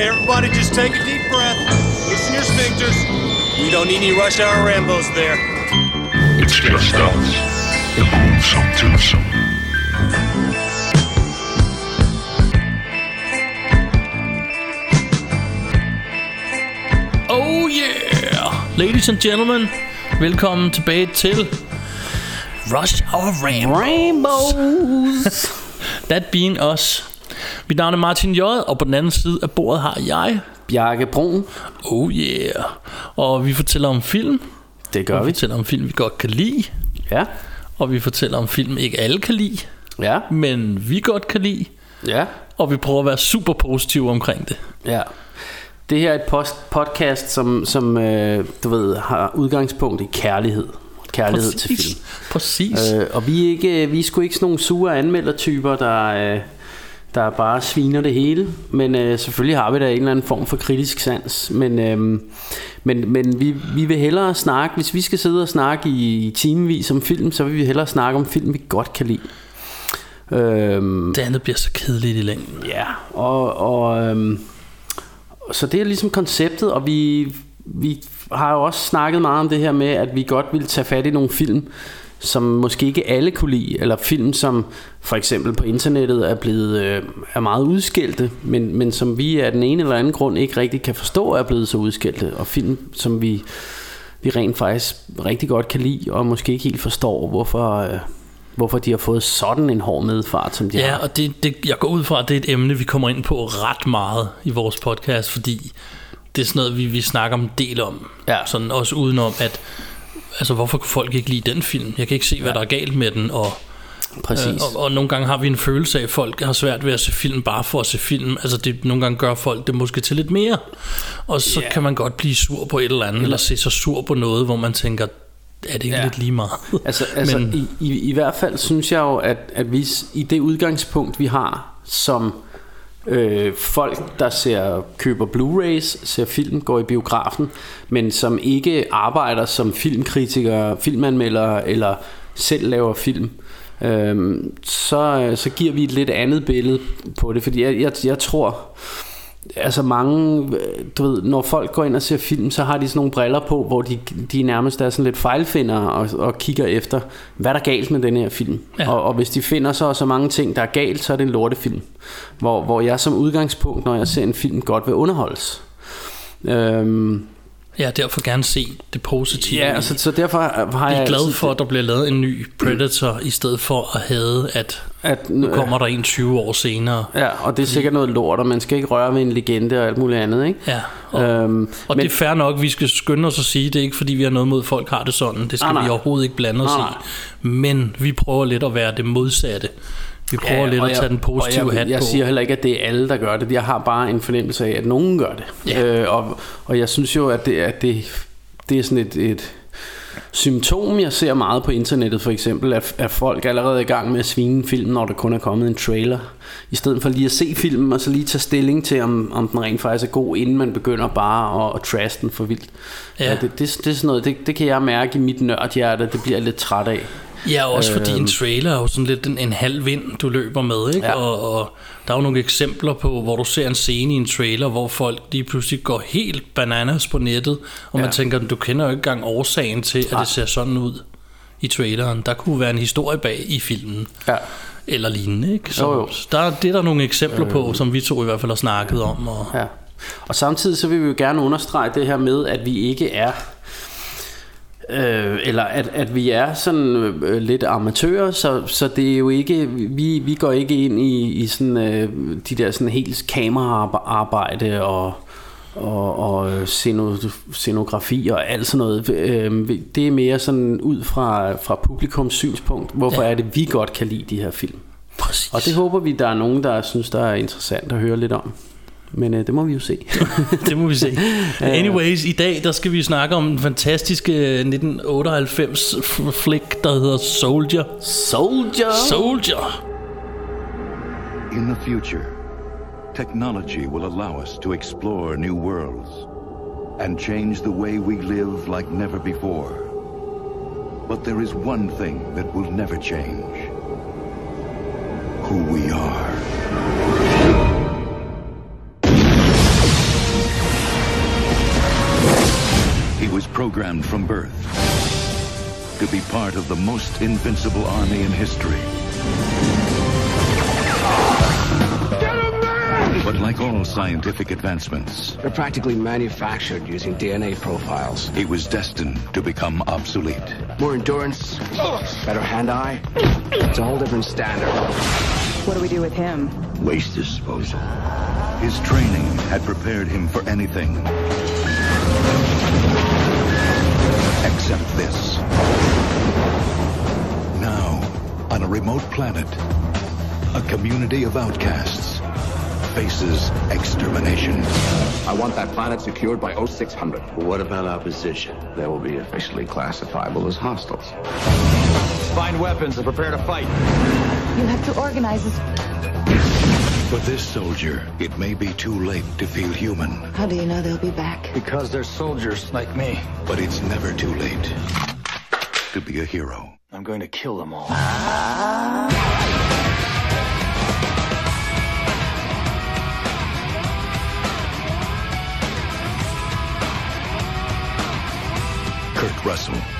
Okay, everybody, just take a deep breath. Loosen your sphincters. We don't need any rush hour Rambos there. It's just us. The gruesome twosome. Oh yeah! Ladies and gentlemen, velkommen tilbage til Rush Hour Ram. Rainbows. That being us. Mit navn er Martin J, og på den anden side af bordet har jeg... Bjarke Brun. Oh yeah! Og vi fortæller om film. Det gør og vi vi. fortæller om film, vi godt kan lide. Ja. Og vi fortæller om film, ikke alle kan lide, Ja. men vi godt kan lide. Ja. Og vi prøver at være super positive omkring det. Ja. Det her er et post- podcast, som, som øh, du ved, har udgangspunkt i kærlighed. Kærlighed til film. Præcis. Øh, og vi er, ikke, vi er sgu ikke sådan nogle sure anmeldertyper, der, øh, der bare sviner det hele. Men øh, selvfølgelig har vi da en eller anden form for kritisk sans. Men, øh, men, men vi, vi vil hellere snakke, hvis vi skal sidde og snakke i, i timevis om film, så vil vi hellere snakke om film, vi godt kan lide. Øhm, Det andet bliver så kedeligt i længden. Ja, og, og øhm, så det er ligesom konceptet, og vi, vi har jo også snakket meget om det her med, at vi godt vil tage fat i nogle film, som måske ikke alle kunne lide, eller film, som for eksempel på internettet er blevet øh, er meget udskældte, men, men som vi af den ene eller anden grund ikke rigtig kan forstå er blevet så udskældte, og film, som vi, vi rent faktisk rigtig godt kan lide, og måske ikke helt forstår, hvorfor, øh, hvorfor de har fået sådan en hård medfart, som de Ja, har. og det, det, jeg går ud fra, at det er et emne, vi kommer ind på ret meget i vores podcast, fordi det er sådan noget, vi, vi snakker om en del om. Ja. Sådan også udenom, at altså, hvorfor kunne folk ikke lide den film? Jeg kan ikke se, hvad der er galt med den, og, Præcis. øh, og, og nogle gange har vi en følelse af, at folk har svært ved at se film bare for at se film. Altså det, nogle gange gør folk det måske til lidt mere, og så Ja. kan man godt blive sur på et eller andet, eller se sig sur på noget, hvor man tænker, er det ikke Ja. lidt lige meget? Altså, altså Men- i, i, i hvert fald synes jeg jo, at, at vi i det udgangspunkt, vi har som øh, folk, der ser køber Blu-rays, ser film, går i biografen, men som ikke arbejder som filmkritikere, filmanmeldere eller selv laver film, øhm, øh, så, så giver vi et lidt andet billede på det, fordi jeg, jeg, jeg tror, altså mange, du ved, når folk går ind og ser film, så har de sådan nogle briller på, hvor de, de nærmest er sådan lidt fejlfinder og, og kigger efter, hvad er der galt med den her film. Ja. Og, og hvis de finder så så mange ting, der er galt, så er det en lortefilm. Hvor, hvor jeg som udgangspunkt, når jeg ser en film, godt vil underholdes. Øhm, Jeg derfor gerne se det positive. ja, altså, så derfor har Jeg jeg er glad for, at der bliver lavet en ny Predator, i stedet for at have, at at nu kommer der en 20 år senere. Ja, og det er sikkert noget lort, og man skal ikke røre ved en legende og alt muligt andet, ikke? Ja, og, Øhm, og det er fair nok, vi skal skynde os at sige, det er ikke fordi, vi har noget mod, folk har det sådan. Det skal Nej, nej. vi overhovedet ikke blande os Nej, i. Men vi prøver lidt at være det modsatte. Vi prøver lidt og at tage den positive jeg, hat jeg på. siger heller ikke, at det er alle, der gør det. Jeg har bare en fornemmelse af, at nogen gør det. Ja. Øh, og, og jeg synes jo, at det, at det, det er sådan et, et symptom, jeg ser meget på internettet for eksempel, at, at folk er allerede i gang med at svine en film, når der kun er kommet en trailer. I stedet for lige at se filmen, og så lige tage stilling til, om, om den rent faktisk er god, inden man begynder bare at, at trash den for vildt. Ja. Ja. Ja, det, det, det, er sådan noget, det, det kan jeg mærke i mit nørdhjerte, det bliver jeg lidt træt af. Ja, også fordi en Øhm. trailer er jo sådan lidt en, en halv vind, du løber med, ikke? Ja. Og, og der er jo nogle eksempler på, hvor du ser en scene i en trailer, hvor folk lige pludselig går helt bananas på nettet, og man Ja. tænker, du kender jo ikke engang årsagen til, at Nej. det ser sådan ud i traileren. Der kunne være en historie bag i filmen. Ja. Eller lignende, ikke? Så, Jo, jo. der, det er der nogle eksempler på, som vi to i hvert fald har snakket om. Og, Ja. Og samtidig så vil vi jo gerne understrege det her med, at vi ikke er Øh, eller at, at vi er sådan øh, lidt amatører, så, så det er jo ikke, vi, vi går ikke ind i, i sådan, øh, de der sådan helt kameraarbejde og, og, og øh, sceno- scenografi og alt sådan noget. Øh, det er mere sådan ud fra, fra publikums synspunkt, hvorfor ja. er det, vi godt kan lide de her film. præcis. Og det håber vi, der er nogen, der synes, der er interessant at høre lidt om. Men øh, det må vi jo se. det må vi se. Anyways, i dag der skal vi snakke om den fantastiske 1998 f- flick, der hedder Soldier. Soldier! Soldier! In the future, technology will allow us to explore new worlds and change the way we live like never before. But there is one thing that will never change who we are. Was programmed from birth to be part of the most invincible army in history. But like all scientific advancements, They're practically manufactured using DNA profiles. he was destined to become obsolete. More endurance, better hand-eye. It's a whole different standard. What do we do with him? Waste disposal. His training had prepared him for anything except this. Now, on a remote planet, a community of outcasts faces extermination. I want that planet secured by 0600. What about opposition? They will be officially classifiable as hostiles. Find weapons and prepare to fight. You have to organize us. For this soldier, it may be too late to feel human, How do you know they'll be back? Because they're soldiers like me. but it's never too late to be a hero. I'm going to kill them all. Kurt Russell.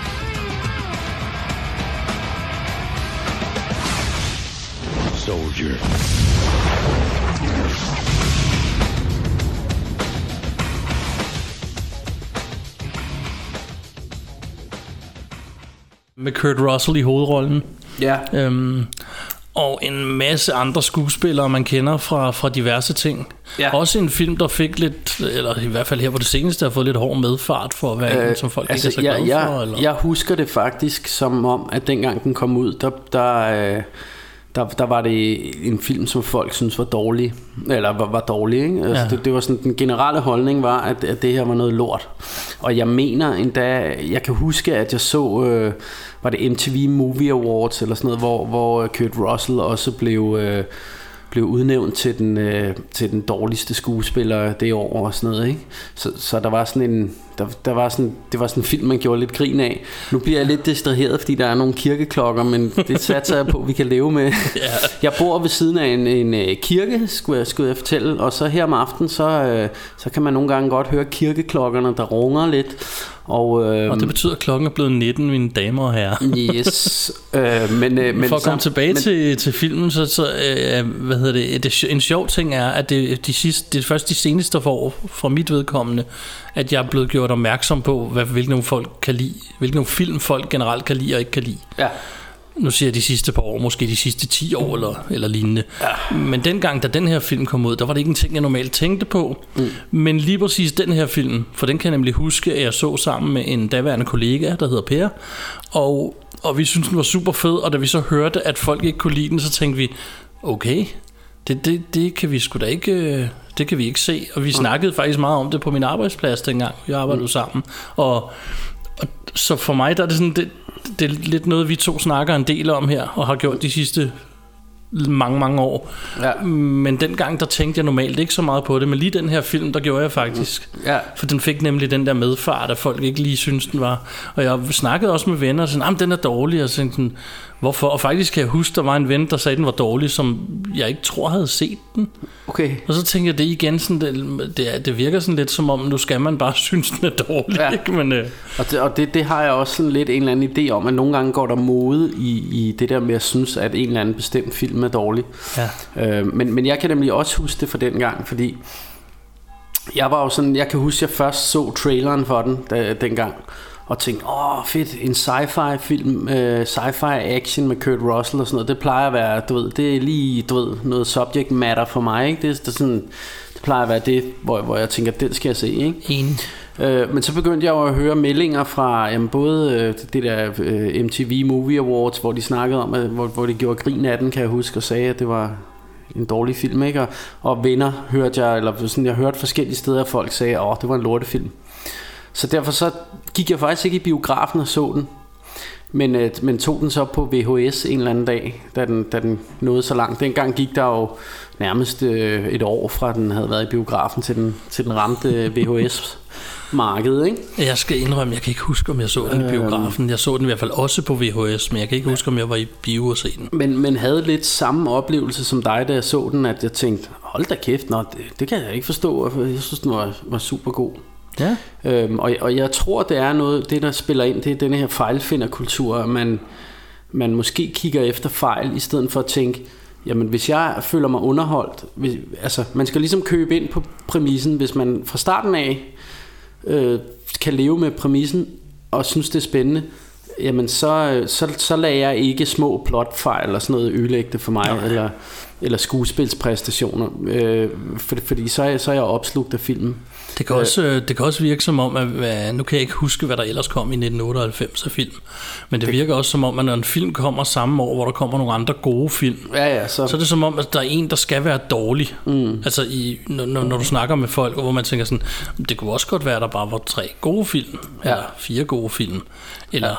Soldier. Med Kurt Russell i hovedrollen. Ja, Øhm, og en masse andre skuespillere, man kender fra, fra diverse ting. Ja. Også en film, der fik lidt, eller i hvert fald her på det seneste, har fået lidt hård medfart for at være øh, en, som folk altså, ikke er så glade jeg, for. jeg, Eller? jeg husker det faktisk som om, at dengang den kom ud, der, der, øh, der, der var det en film, som folk synes var dårlig. Eller var, var dårlig, ikke? Altså, Ja. det, det var sådan, den generelle holdning var, at, at det her var noget lort. Og jeg mener endda, jeg kan huske, at jeg så, øh, var det MTV Movie Awards eller sådan noget, hvor, hvor Kurt Russell også blev... Øh, blev udnævnt til den, øh, til den dårligste skuespiller det år og sådan noget, ikke? Så, så der var sådan en der, der var sådan, det var sådan en film, man gjorde lidt grin af. Nu bliver jeg lidt distraheret, fordi der er nogle kirkeklokker, men det satser jeg på, vi kan leve med. Jeg bor ved siden af en, en øh, kirke, skulle jeg, skulle jeg fortælle, og så her om aftenen, så, øh, så kan man nogle gange godt høre kirkeklokkerne, der runger lidt. Og, øh, og det betyder, at klokken er blevet 19, mine damer og herrer. Yes, øh, men, øh, men For at komme tilbage men, til, til filmen, så, så øh, hvad hedder det, det, en sjov ting er, at det, de sidste, det er først de seneste år fra mit vedkommende, at jeg er blevet gjort opmærksom på, hvad, hvilke nogle folk kan lide, hvilke nogle film folk generelt kan lide og ikke kan lide. Ja. Nu siger jeg de sidste par år, måske de sidste 10 år eller, eller lignende. Ja. Men dengang, da den her film kom ud, der var det ikke en ting, jeg normalt tænkte på. Mm. Men lige præcis den her film, for den kan jeg nemlig huske, at jeg så sammen med en daværende kollega, der hedder Per. Og, og vi syntes, den var super fed, og da vi så hørte, at folk ikke kunne lide den, så tænkte vi, okay, det, det, det kan vi sgu da ikke... øh, Det kan vi ikke se. Og vi snakkede faktisk meget om det på min arbejdsplads dengang. Vi arbejdede mm. sammen. Og, og så for mig der er det sådan, det, det er lidt noget, vi to snakker en del om her, og har gjort de sidste mange, mange år. Ja. Men dengang, der tænkte jeg normalt ikke så meget på det, men lige den her film, der gjorde jeg faktisk. Ja. For den fik nemlig den der medfart, at folk ikke lige synes den var. Og jeg snakkede også med venner, og sådan, "Jamen, den er dårlig, og sådan, hvorfor? Og faktisk kan jeg huske, der var en ven, der sagde, den var dårlig, som jeg ikke tror havde set den. Okay. Og så tænkte jeg, det igen sådan, det, det, det virker sådan lidt som om, nu skal man bare synes, den er dårlig. Ja. Ikke? Men, øh, Og, det, og det, det har jeg også sådan lidt en eller anden idé om, at nogle gange går der mode i, i det der med at synes, at en eller anden bestemt film er dårlig. ja. Øh, men, men jeg kan nemlig også huske det fra den gang, fordi jeg var jo sådan, jeg kan huske, at jeg først så traileren for den da, dengang, og tænkte, åh fedt, en sci-fi film, øh, sci-fi action med Kurt Russell og sådan noget, det plejer at være, du ved, det er lige, du ved, noget subject matter for mig, ikke? Det, det, er sådan, det plejer at være det, hvor, hvor jeg tænker, den skal jeg se, ikke? Enig. Øh, men så begyndte jeg jo at høre meldinger fra jamen, både øh, det der øh, MTV Movie Awards, hvor de snakkede om, at, hvor, hvor de gjorde grin af den, kan jeg huske, og sagde, at det var en dårlig film, ikke? Og, og venner hørte jeg, eller sådan, jeg hørte forskellige steder, at folk sagde, at det var en lortefilm. Så derfor så gik jeg faktisk ikke i biografen og så den, men, øh, men tog den så på VHS en eller anden dag, da den, da den nåede så langt. Dengang gik der jo nærmest øh, et år fra den havde været i biografen, til den, til den ramte øh, VHS-markedet, ikke? Jeg skal indrømme, jeg kan ikke huske, om jeg så den i biografen. Jeg så den i hvert fald også på VHS, men jeg kan ikke huske, om jeg var i bio og se den. Men, men havde lidt samme oplevelse som dig, da jeg så den, at jeg tænkte, hold da kæft, nå, det, det kan jeg ikke forstå, jeg synes, den var, var super god. Ja. Øhm, og, og jeg tror, det er noget, det der spiller ind, det er den her fejlfinderkultur, at man, man måske kigger efter fejl, i stedet for at tænke, jamen hvis jeg føler mig underholdt, hvis, altså man skal ligesom købe ind på præmissen, hvis man fra starten af øh, kan leve med præmissen, og synes det er spændende, jamen så, så, så lader jeg ikke små plotfejl eller sådan noget ødelægge det for mig, Nej. eller, eller skuespilspræstationer, øh, for, fordi så er, jeg, så er jeg opslugt af filmen. Det kan, også, øh, det kan også virke som om, at hvad- nu kan jeg ikke huske, hvad der ellers kom i 1998 af film, men det virker også som om, at når en film kommer samme år, hvor der kommer nogle andre gode film, Ja, ja, så, så er det som om, at der er en, der skal være dårlig. Mm. Altså, i, når, når når du snakker med folk, hvor man tænker sådan, det kunne også godt være, at der bare var tre gode film, ja. eller fire gode film, eller ja.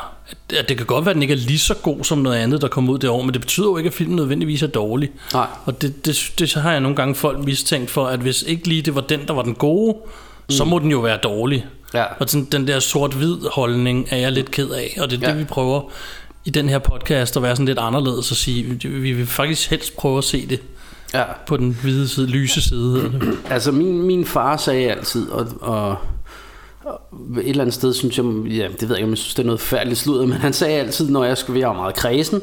At det kan godt være, at den ikke er lige så god som noget andet, der kom ud det år, men det betyder jo ikke, at filmen nødvendigvis er dårlig. Nej. Og det, det, det har jeg nogle gange folk mistænkt for, at hvis ikke lige det var den, der var den gode, mm. så må den jo være dårlig. Ja. Og sådan, den der sort-hvid holdning er jeg lidt ked af, og det er Ja. det, vi prøver i den her podcast at være sådan lidt anderledes og sige, vi vil faktisk helst prøve at se det ja. på den hvide side, lyse side. Altså min, min far sagde altid, og, og et eller andet sted synes jeg, ja, det ved jeg ikke, om jeg synes, det er noget færdigt sludder, men han sagde altid, når jeg skulle være meget kredsen,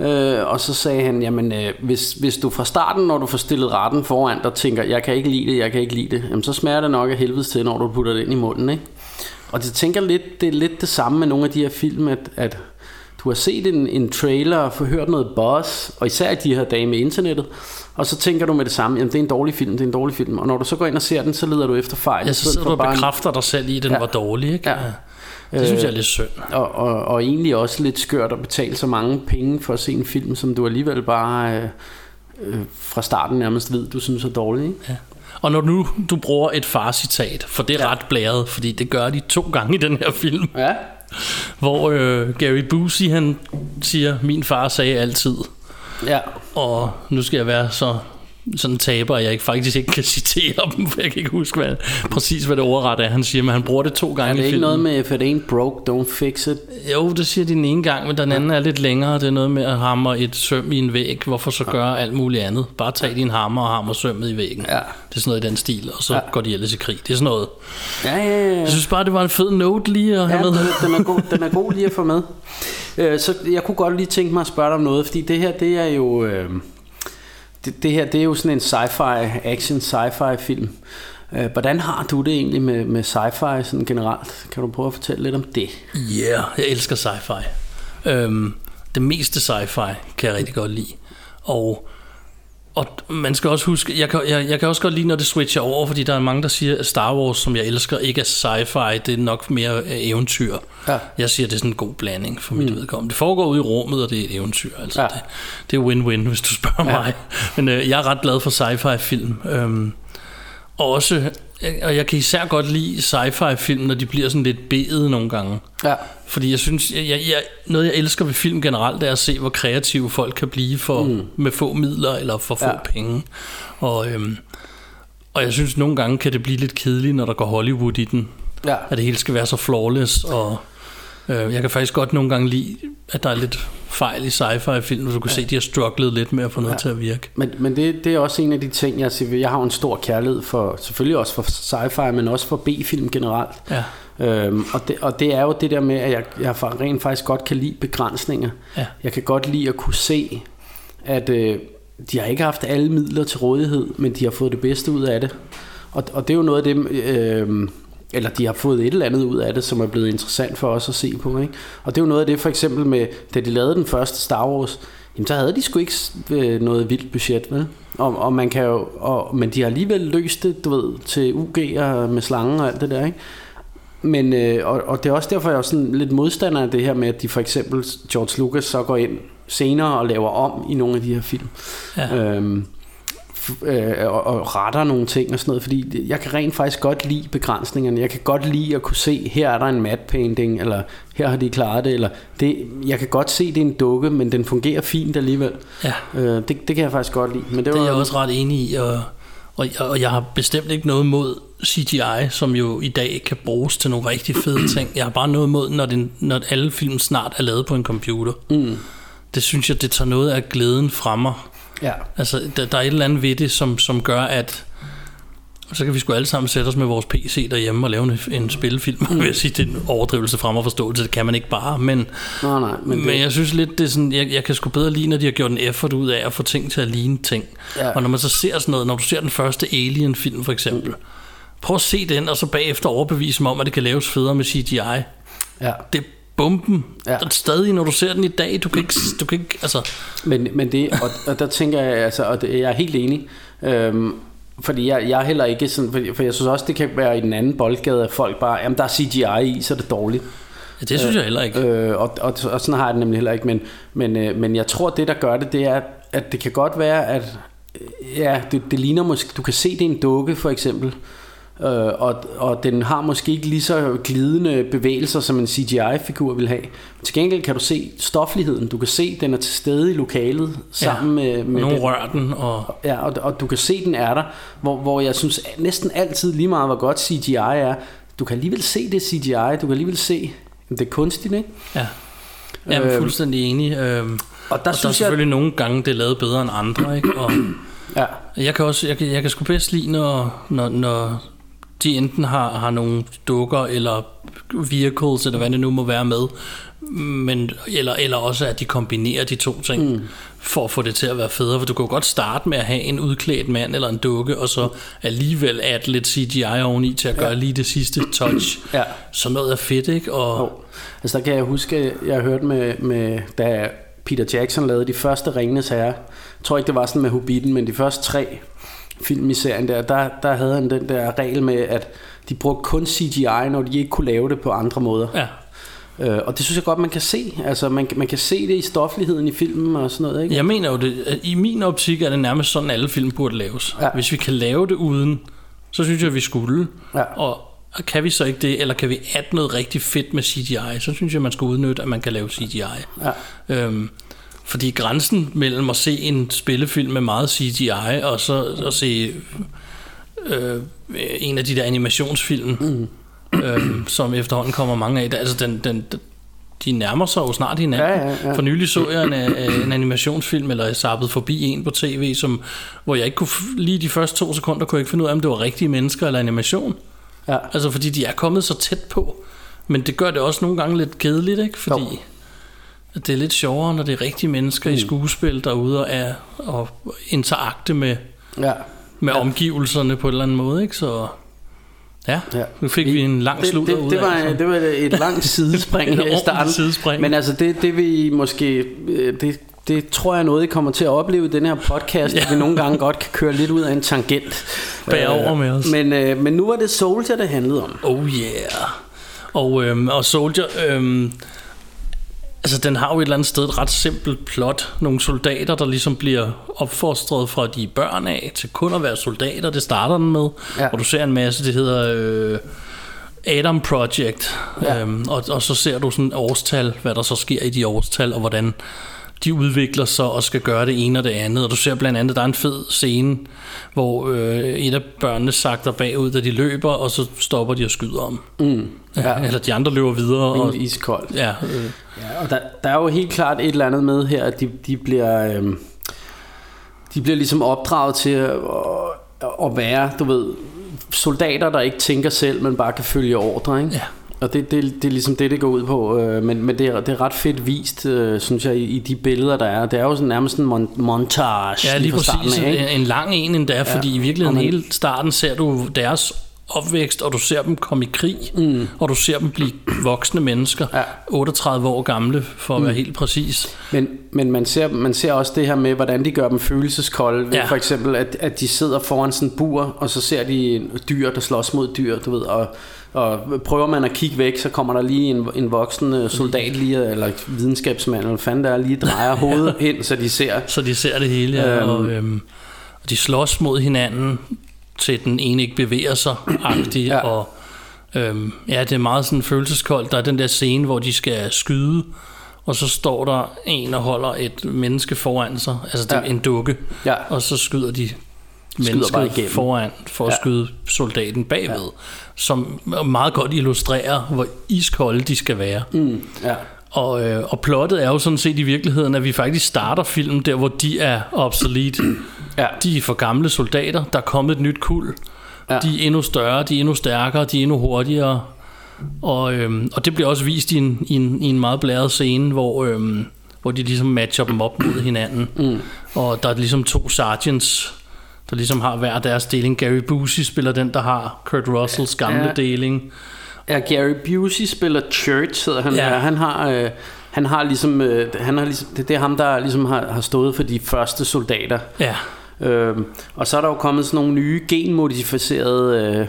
øh, og så sagde han, jamen øh, hvis, hvis du fra starten, når du får stillet retten foran dig, tænker, jeg kan ikke lide det, jeg kan ikke lide det, jamen så smager det nok af helvedes til, når du putter det ind i munden, ikke? Og det tænker lidt, det er lidt det samme med nogle af de her film, at, at du har set en, en trailer og hørt noget buzz, og især i de her dage med internettet, og så tænker du med det samme, jamen det er en dårlig film, det er en dårlig film, og når du så går ind og ser den, så leder du efter fejl. Ja, så sidder du og bare en- bekræfter dig selv i, at den Ja. var dårlig. Ikke? Ja. Det synes jeg er lidt synd. og, og, og egentlig også lidt skørt at betale så mange penge for at se en film, som du alligevel bare øh, øh, fra starten nærmest ved, du synes er dårlig. Ikke? Ja. Og når nu du bruger et farcitat, for det er Ja. ret blæret, fordi det gør de to gange i den her film, Ja. hvor øh, Gary Busey han siger, min far sagde altid, Ja. og nu skal jeg være så sådan taber, jeg ikke, faktisk ikke kan citere dem, for jeg kan ikke huske hvad, præcis, hvad det ordret er, han siger, men han bruger det to gange Er det ikke filmen. noget med, if it ain't broke, don't fix it? Jo, det siger de den ene gang, men den anden er lidt længere. Det er noget med at hamre et søm i en væg. Hvorfor så gøre alt muligt andet? Bare tag din hammer og hammer sømmet i væggen. Ja. Det er sådan noget i den stil, og så Ja. går de ellers i krig. Det er sådan noget. Ja, ja, ja. Jeg synes bare, det var en fed note lige at have Ja, med. den, den, er god, den er god lige at få med. Øh, så jeg kunne godt lige tænke mig at spørge dig om noget, fordi det her, det er jo... Øh, det, det her, det er jo sådan en sci-fi, action sci-fi film. Øh, hvordan har du det egentlig med, med sci-fi sådan generelt? Kan du prøve at fortælle lidt om det? Yeah, jeg elsker sci-fi. Øhm, det meste sci-fi kan jeg rigtig godt lide. Og, og man skal også huske, jeg kan, jeg, jeg kan også godt lide, når det switcher over, fordi der er mange, der siger, at Star Wars, som jeg elsker, ikke er sci-fi, det er nok mere øh, eventyr. Ja. Jeg siger, det er sådan en god blanding for mit mm. vedkommende. Det foregår ude i rummet, og det er et eventyr. Altså, Ja. det, det er win-win, hvis du spørger ja. mig. Men øh, jeg er ret glad for sci-fi-film. Øhm, og også, og jeg kan især godt lide sci-fi-film, når de bliver sådan lidt bedet nogle gange. Ja. Fordi jeg synes, jeg, jeg, noget jeg elsker ved film generelt, er at se, hvor kreative folk kan blive for, mm. med få midler eller for få Ja. penge. Og, øhm, og jeg synes, nogle gange kan det blive lidt kedeligt, når der går Hollywood i den. Ja. At det hele skal være så flawless. Og øh, jeg kan faktisk godt nogle gange lide, at der er lidt fejl i sci-fi film, hvor du kan ja. se, at de har strugglet lidt med at få noget ja. til at virke. Men, men det, det er også en af de ting, jeg siger, jeg har en stor kærlighed for, selvfølgelig også for sci-fi, men også for B-film generelt. Ja. Øhm, og, det, og det er jo det der med, at jeg, jeg rent faktisk godt kan lide begrænsninger. Ja. Jeg kan godt lide at kunne se, at øh, de har ikke haft alle midler til rådighed, men de har fået det bedste ud af det. Og, og det er jo noget af det, øh, eller de har fået et eller andet ud af det, som er blevet interessant for os at se på. Ikke? Og det er jo noget af det for eksempel med, da de lavede den første Star Wars, jamen så havde de sgu ikke øh, noget vildt budget, vel? Og, og man kan jo, og, men de har alligevel løst det, du ved, til UG'er med slangen og alt det der, ikke? Men, øh, og, og det er også derfor, jeg er sådan lidt modstander af det her med, at de for eksempel, George Lucas så går ind senere og laver om i nogle af de her film. Ja. Øhm, øh, og, og retter nogle ting og sådan noget, fordi jeg kan rent faktisk godt lide begrænsningerne. Jeg kan godt lide at kunne se, her er der en matte painting, eller her har de klaret det, eller det, jeg kan godt se, det er en dukke, men den fungerer fint alligevel. Ja. Øh, det, det kan jeg faktisk godt lide. Men det, Det var, er jeg også ret enig i, og, og, og jeg har bestemt ikke noget mod CGI, som jo i dag kan bruges til nogle rigtig fede ting. Jeg har bare noget mod, når, den, når alle film snart er lavet på en computer. Mm. Det synes jeg, det tager noget af glæden fra mig. Ja. Altså, der, der er et eller andet ved det, som, som gør, at så kan vi sgu alle sammen sætte os med vores PC derhjemme og lave en, en spillefilm. Mm. Vil jeg sige, det er en overdrivelse frem og forståelse. Det kan man ikke bare. Men, Nej, nej, men det- men jeg synes lidt, det er sådan, jeg, jeg kan sgu bedre lide, når de har gjort en effort ud af at få ting til at ligne ting. Ja. Og når man så ser sådan noget, når du ser den første Alien-film for eksempel, prøv at se den, og så bagefter overbevise mig om, at det kan laves federe med CGI. Ja. Det bomben. Ja. Stadig, når du ser den i dag, du kan ikke, du kan ikke altså, Men, men det, og, og der tænker jeg, altså, og det, jeg er helt enig, øhm, fordi jeg, jeg er heller ikke sådan, for, for jeg synes også, det kan være i den anden boldgade, at folk bare, jamen der er CGI i, så er det dårligt. ja, det synes jeg heller ikke. Øh, og, og, og sådan har jeg det nemlig heller ikke, men, men, øh, men jeg tror, det der gør det, det er, at det kan godt være, at øh, ja, det, det ligner måske, du kan se, det er en dukke for eksempel, øh, og, og den har måske ikke lige så glidende bevægelser, som en CGI-figur vil have. Til gengæld kan du se stofligheden, du kan se, den er til stede i lokalet sammen med, med Nogle den, rører den, og Ja, og, og du kan se, den er der, hvor, hvor jeg synes næsten altid lige meget, hvor godt CGI er, du kan alligevel se det CGI, du kan alligevel se, det er kunstigt, ikke? ja. Jeg er Øhm, fuldstændig enig. Øhm, Og der og der er synes jeg, selvfølgelig nogle gange, det er lavet bedre end andre, ikke? Og ja, jeg kan også, jeg kan, jeg kan sgu bedst lide, når, når, når de enten har, har nogle dukker eller vehicles, eller hvad det nu må være med, men, eller, eller også at de kombinerer de to ting, mm. for at få det til at være federe, for du kan jo godt starte med at have en udklædt mand eller en dukke, og så alligevel add lidt CGI oveni til at gøre lige det sidste touch. Ja. Så noget er fedt, ikke? Og, Jo. Altså der kan jeg huske, jeg hørte med, med da Peter Jackson lavede de første Ringenes Herre. Jeg tror ikke, det var sådan med Hobbiten, men de første tre film i serien der, der, der havde han den der regel med, at de brugte kun CGI, når de ikke kunne lave det på andre måder. ja. Øh, og det synes jeg godt, man kan se. Altså man, man kan se det i stofligheden i filmen og sådan noget, ikke? Jeg mener jo, det, i min optik er det nærmest sådan, alle film burde laves. Ja. Hvis vi kan lave det uden, så synes jeg, vi skulle. Ja. Og kan vi så ikke det, eller kan vi add noget rigtig fedt med CGI, så synes jeg, man skal udnytte, at man kan lave CGI. Ja. Øhm, fordi grænsen mellem at se en spillefilm med meget CGI, og så at se øh, en af de der animationsfilm, mm. øhm, som efterhånden kommer mange af, der, altså den, den, de nærmer sig jo snart hinanden. Ja, ja, ja. For nylig så jeg en, øh, en animationsfilm, eller jeg zappede forbi en på tv, som, hvor jeg ikke kunne, lige de første to sekunder kunne jeg ikke finde ud af, om det var rigtige mennesker eller animation. Ja. Altså fordi de er kommet så tæt på. Men det gør det også nogle gange lidt kedeligt, ikke? Fordi Jo. Det er lidt sjovere, når det er rigtige mennesker mm. i skuespil, der er ude og, er, og interakte med, Ja. med ja. omgivelserne på en eller anden måde, ikke? Så ja, Ja. nu fik vi en lang det, slutter det, det, var, det. det var et langt sidespring her i starten. sidespring. Men altså det, det vi måske øh, det, det tror jeg noget I kommer til at opleve i den her podcast ja. At vi nogle gange godt kan køre lidt ud af en tangent Bær over med os. men, øh, men nu var det Soldier det handlede om Oh yeah. Og, øhm, og Soldier, øhm, altså den har jo et eller andet sted et ret simpelt plot. Nogle soldater, der ligesom bliver opfostret fra de børn af til kun at være soldater. Det starter den med. Ja. Og du ser en masse, det hedder øh, Adam Project. Ja. Øhm, og, og så ser du sådan årstal, hvad der så sker i de årstal, og hvordan de udvikler sig og skal gøre det ene og det andet. Og du ser blandt andet, der er en fed scene, hvor øh, et af børnene sagter bagud, da de løber, og så stopper de og skyder om. Mm, ja. ja. Eller de andre løber videre. Og, og, iskoldt ja, øh, ja, og der, der er jo helt klart et eller andet med her at de, de bliver øh, de bliver ligesom opdraget til at, at være du ved soldater der ikke tænker selv men bare kan følge ordre ikke? Ja. Og det, det, det er ligesom det, det går ud på. øh, Men, men det, er, det er ret fedt vist, øh, synes jeg, i, i de billeder, der er. Det er jo sådan nærmest en mon- montage ja lige starten præcis. af, ikke? En, lang en endda, ja. fordi i virkeligheden man- hele starten ser du deres opvækst, og du ser dem komme i krig, mm. og du ser dem blive voksne mennesker, Ja. 38 år gamle, for at være helt præcis. Men, men man, ser, man ser også det her med, hvordan de gør dem følelseskolde. Ved Ja. For eksempel, at, at de sidder foran sådan en bur, og så ser de dyr, der slås mod dyr, du ved, og, og prøver man at kigge væk, så kommer der lige en, en voksen soldat lige, eller videnskabsmand, eller fanden der er, lige drejer hovedet hen, så de ser. Så de ser det hele, ja, Øhm. og, øhm, og de slås mod hinanden, til den ene ikke bevæger sig, agtig, Ja. og øhm, ja, det er meget sådan følelseskoldt. Der er den der scene, hvor de skal skyde, og så står der en og holder et menneske foran sig, altså det er Ja. en dukke, Ja. og så skyder de bare mennesket foran for at Ja. skyde soldaten bagved, ja. som meget godt illustrerer, hvor iskolde de skal være. Mm, ja. Og, øh, og plottet er jo sådan set i virkeligheden, at vi faktisk starter filmen der, hvor de er obsolete. Ja. De er for gamle soldater. Der er kommet et nyt kul, Ja. De er endnu større, de er endnu stærkere, de er endnu hurtigere. Og, øhm, og det bliver også vist i en, i en, i en meget blæret scene, hvor, øhm, hvor de ligesom matcher dem op mod hinanden. Mm. Og der er ligesom to sergeants, der ligesom har hver deres deling. Gary Busey spiller den, der har Kurt Russells gamle Ja. deling. Ja, Gary Busey spiller Church, hedder han. Ja. Han har... Øh, han har ligesom, øh, han har ligesom det, det er ham der ligesom har, har stået for de første soldater. Ja, Øhm, og så er der jo kommet sådan nogle nye genmodificerede, øh,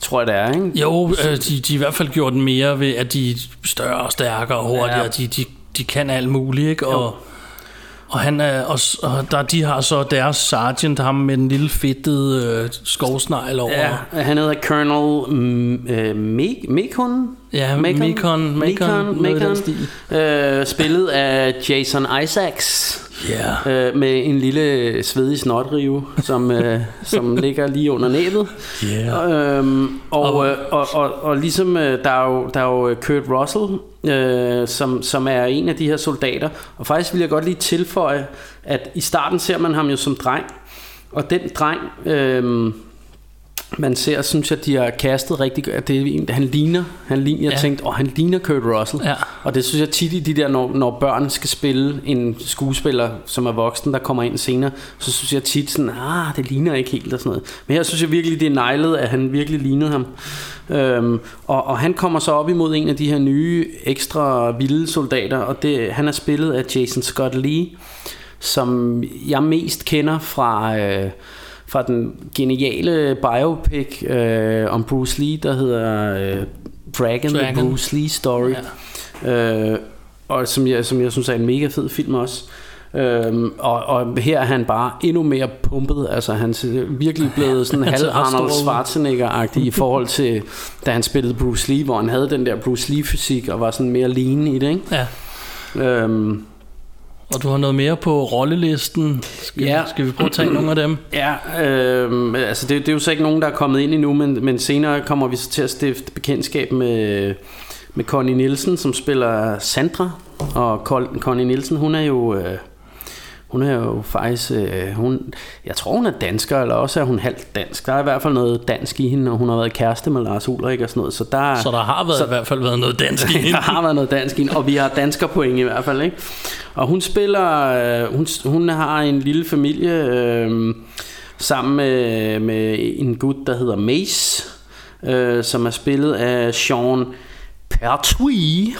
tror jeg det er, ikke? jo, øh, de, de er i hvert fald gjort mere ved, at de er større og stærkere og hurtigere. Ja. De, de, de kan alt muligt, ikke? Og, og, han er, og, og der, de har så deres sergeant, ham med den lille fedtede øh, skovsnegl over. Ja, han hedder Colonel øh, Me- Mekon. Ja, Mekon, Mekon, Mekon, Mekon. Øh, spillet af Jason Isaacs. Ja. Øh, med en lille svedig snotrive, som, øh, som ligger lige under næbet. Yeah. Øhm, og, Og- og, og, og, og ligesom øh, der er jo, der er jo Kurt Russell, øh, som, som er en af de her soldater. Og faktisk vil jeg godt lige tilføje, at i starten ser man ham jo som dreng. Og den dreng, øh, man ser, synes jeg, de har kastet rigtig godt. Det han ligner, han ligner, jeg Ja. tænkte, åh, han ligner Kurt Russell. Ja. Og det synes jeg tit i de der, når, når børn skal spille en skuespiller, som er voksen, der kommer ind senere, så synes jeg tit sådan, ah, det ligner ikke helt og sådan noget. Men her synes jeg virkelig, det er nejlet, at han virkelig lignede ham. Øhm, og, og han kommer så op imod en af de her nye, ekstra vilde soldater, og det, han er spillet af Jason Scott Lee, som jeg mest kender fra... Øh, fra den geniale biopic øh, om Bruce Lee, der hedder øh, Dragon, The Dragon. Bruce Lee Story. Ja. Øh, og som jeg, som jeg synes er en mega fed film også. Øhm, og, og her er han bare endnu mere pumpet Altså han er virkelig blevet sådan halv Arnold. Schwarzenegger-agtig I forhold til Da han spillede Bruce Lee Hvor han havde den der Bruce Lee-fysik Og var sådan mere lean i det ikke? ja. Øhm, Og du har noget mere på rollelisten. Skal, Ja. skal vi prøve at tage nogle af dem? Ja, øh, altså det, det er jo så ikke nogen, der er kommet ind endnu, men, men senere kommer vi så til at stifte bekendtskab med, med Connie Nielsen, som spiller Sandra. Og Connie Nielsen, hun er jo... Øh, hun er jo faktisk, øh, hun, jeg tror hun er dansker, eller også er hun halvt dansk. Der er i hvert fald noget dansk i hende, og hun har været kæreste med Lars Ulrik og sådan noget. Så der, Så der har været, så, i hvert fald været noget dansk i der hende. har været noget dansk ind, og vi har danskerpoint i hvert fald, ikke? Og hun spiller, øh, hun, hun har en lille familie øh, sammen med, med en gut, der hedder Mace, øh, som er spillet af Sean Pertwee.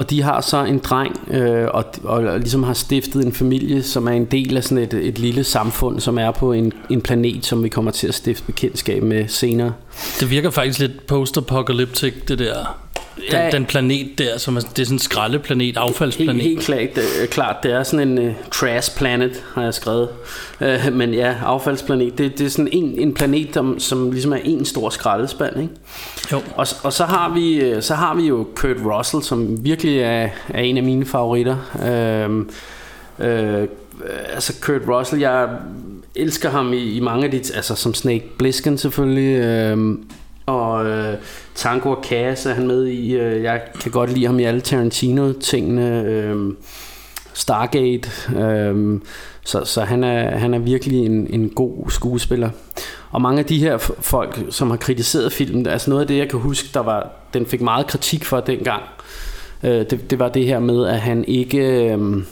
Og de har så en dreng, øh, og, og ligesom har stiftet en familie, som er en del af sådan et, et lille samfund, som er på en, en planet, som vi kommer til at stifte bekendtskab med senere. Det virker faktisk lidt post-apocalyptic, det der. Den, Ja. den planet der, som er, det er sådan en skraldeplanet, affaldsplanet. Helt, helt klart, øh, klart, det er sådan en uh, trash planet, har jeg skrevet. Uh, men ja, affaldsplanet, det, det er sådan en, en planet, som, som ligesom er en stor skraldespand, ikke? Jo. Og, og så, har vi, øh, så har vi jo Kurt Russell, som virkelig er, er en af mine favoritter. Uh, uh, altså Kurt Russell, jeg elsker ham i, i mange af de, altså som Snake Plissken selvfølgelig, uh, og øh, Tango og Cass er han med i. Øh, jeg kan godt lide ham i alle Tarantino-tingene. Øh, Stargate. Øh, så så han, er, han er virkelig en, en god skuespiller. Og mange af de her folk, som har kritiseret filmen, altså noget af det, jeg kan huske, der var, den fik meget kritik for dengang, øh, det, det var det her med, at han ikke... Øh,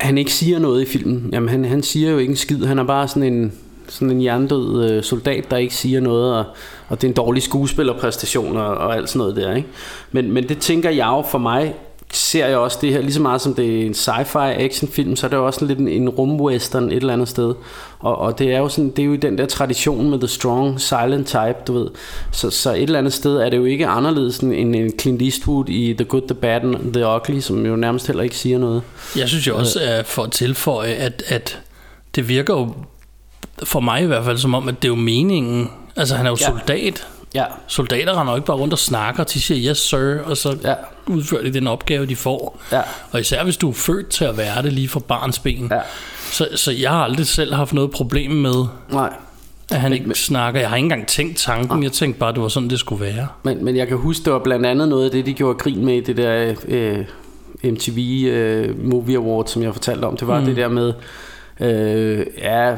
han ikke siger noget i filmen. Jamen, han, han siger jo ikke en skid. Han er bare sådan en, sådan en jerndød øh, soldat, der ikke siger noget, og, og det er en dårlig skuespillerpræstation og, og alt sådan noget der. Ikke? Men, men det tænker jeg jo for mig, ser jeg også det her, lige så meget som det er en sci-fi actionfilm, så er det jo også lidt en, en rumwestern et eller andet sted. Og, og det er jo sådan, det er jo i den der tradition med the strong silent type, du ved. Så, så et eller andet sted er det jo ikke anderledes end en Clint Eastwood i The Good, The Bad and The Ugly, som jo nærmest heller ikke siger noget. Jeg synes jo også, at for at tilføje, at, at det virker jo, for mig i hvert fald, som om, at det er jo meningen. Altså, han er jo Ja. soldat. Ja, Soldater render jo ikke bare rundt og snakker. De siger, yes sir, og så Ja. udfører de den opgave, de får. Ja. Og især hvis du er født til at være det lige fra barns ben. Ja. Så, så jeg har aldrig selv haft noget problem med, nej. at han ikke snakker. Jeg har ikke engang tænkt tanken. Jeg tænkte bare, at det var sådan, det skulle være. Men, men jeg kan huske, det var blandt andet noget af det, de gjorde grin med i det der øh, MTV øh, Movie Award, som jeg fortalte om. Det var mm. det der med, Øh, ja,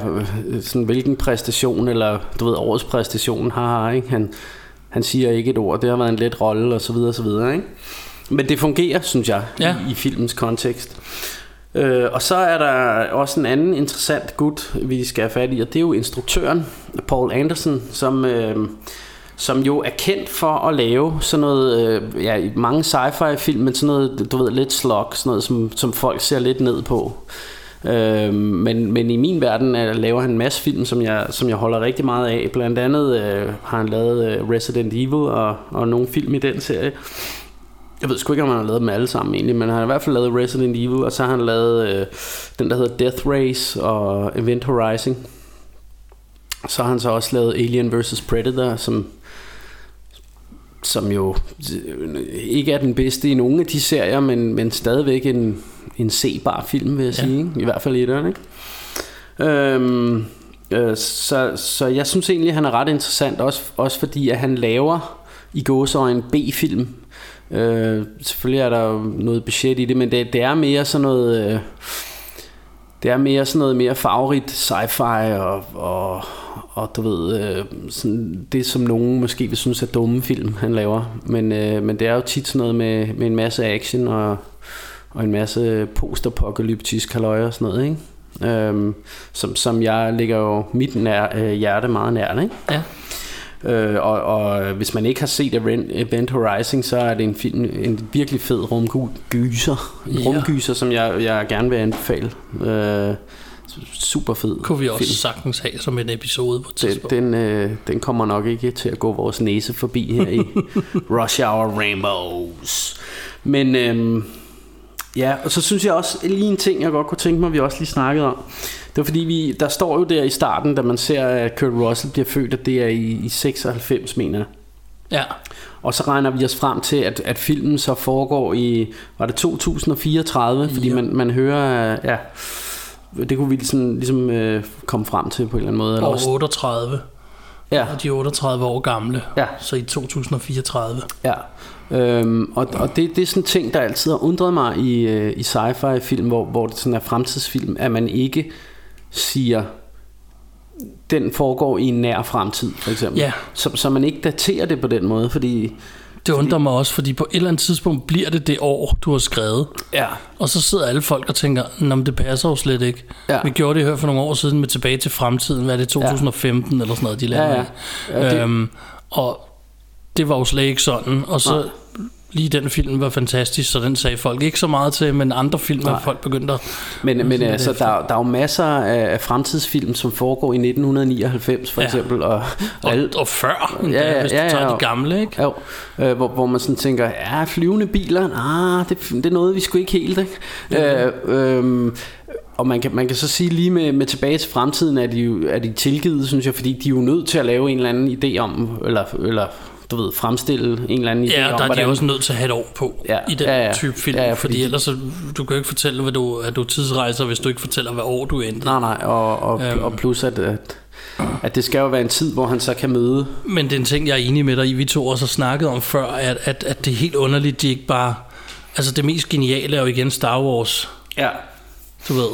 sådan hvilken præstation, eller du ved, årets præstation har ikke? Han, han siger ikke et ord, det har været en let rolle, og så videre, og så videre, ikke? Men det fungerer, synes jeg, Ja. i, i filmens kontekst. Øh, og så er der også en anden interessant gut, vi skal have fat i, og det er jo instruktøren, Paul Anderson, som, øh, som jo er kendt for at lave sådan noget, øh, ja, mange sci-fi film, men sådan noget, du ved, lidt slog, sådan noget, som, som folk ser lidt ned på. Øh, men, men i min verden er, laver han en masse film, som jeg, som jeg holder rigtig meget af. Blandt andet øh, har han lavet øh, Resident Evil og, og nogle film i den serie. Jeg ved sgu ikke, om han har lavet dem alle sammen egentlig, men han har i hvert fald lavet Resident Evil, og så har han lavet øh, den, der hedder Death Race og Event Horizon. Så har han så også lavet Alien vs. Predator, som, som jo øh, ikke er den bedste i nogen af de serier, men, men stadigvæk en, en sebar film, vil jeg sige. Ikke? I hvert fald i den, ikke? Øhm, øh, så, så jeg synes egentlig, at han er ret interessant, også, også fordi at han laver i gåseøjne B-film. Øh, selvfølgelig er der noget budget i det, men det, det er mere sådan noget... Øh, det er mere sådan noget mere farverigt sci-fi og, og, og du ved, øh, sådan det som nogen måske vil synes er dumme film, han laver. Men, øh, men det er jo tit sådan noget med, med en masse action og, og en masse post-apokalyptisk halløj og sådan noget, ikke? Øhm, som, som jeg ligger jo mit nær, øh, hjerte meget nært, ikke? Ja. Øh, og, og hvis man ikke har set Event Horizon, så er det en film, en virkelig fed rumgyser. En Ja. rumgyser, som jeg, jeg gerne vil anbefale. Øh, super fed Kunne vi også film. sagtens have som en episode på et Den, tidspunkt. den, øh, den kommer nok ikke til at gå vores næse forbi her i Rush Hour Rainbows. Men øhm, ja, og så synes jeg også lige en ting, jeg godt kunne tænke mig, vi også lige snakkede om. Det var fordi, vi, der står jo der i starten, da man ser, at Kurt Russell bliver født, at det er i, i 96, mener jeg. Ja. Og så regner vi os frem til, at, at filmen så foregår i, var det 2034? Fordi Ja. man, man hører, øh, ja, det kunne vi sådan, ligesom øh, komme frem til på en eller anden måde. Eller Og også, 38. ja, Og de er 38 år gamle. Ja. Så i 2034. Ja, øhm, og, og det, det er sådan en ting, der altid har undret mig i, øh, i sci-fi film, hvor, hvor det sådan er fremtidsfilm, at man ikke siger, den foregår i en nær fremtid, for eksempel. Ja. Så, så man ikke daterer det på den måde, fordi... Det undrer mig også, fordi på et eller andet tidspunkt bliver det det år, du har skrevet. Ja. Og så sidder alle folk og tænker, Nå, men det passer jo slet ikke. Ja. Vi gjorde det her for nogle år siden med tilbage til fremtiden. Hvad er det, 2015 eller sådan noget, de lavede? Ja, ja. Ja, det- Øhm, og det var jo slet ikke sådan. Og så Nej. Lige den film var fantastisk, så den sagde folk ikke så meget til, men andre film har folk begyndt at... Men, men Sådan altså, der, der er jo masser af, fremtidsfilm, som foregår i 1999 for Ja. eksempel. Og, Og, alt, og før, Ja, ja, hvis ja, ja, tager og- de gamle, ikke? Jo, øh, hvor, hvor man sådan tænker, ja, flyvende biler, ah, det, det er noget, vi skulle ikke helt, ikke? Øh, øh, og man kan, man kan så sige lige med, med tilbage til fremtiden, er de, er de tilgivet, synes jeg, fordi de er jo nødt til at lave en eller anden idé om, eller, eller du ved, fremstille en eller anden idé Ja, om, der er de også nødt til at have et år på Ja, i den ja, ja. type film, Ja, ja, fordi, fordi ellers så, du kan jo ikke fortælle, hvad du, at du tidsrejser, hvis du ikke fortæller, hvad år du endte. Nej, nej, og, og, Øhm. og plus at, at, at det skal jo være en tid, hvor han så kan møde Men det er en ting, jeg er enig med dig i, vi to også har snakket om før, at, at, at det er helt underligt, de ikke bare... Altså det mest geniale er jo igen Star Wars, Ja, du ved.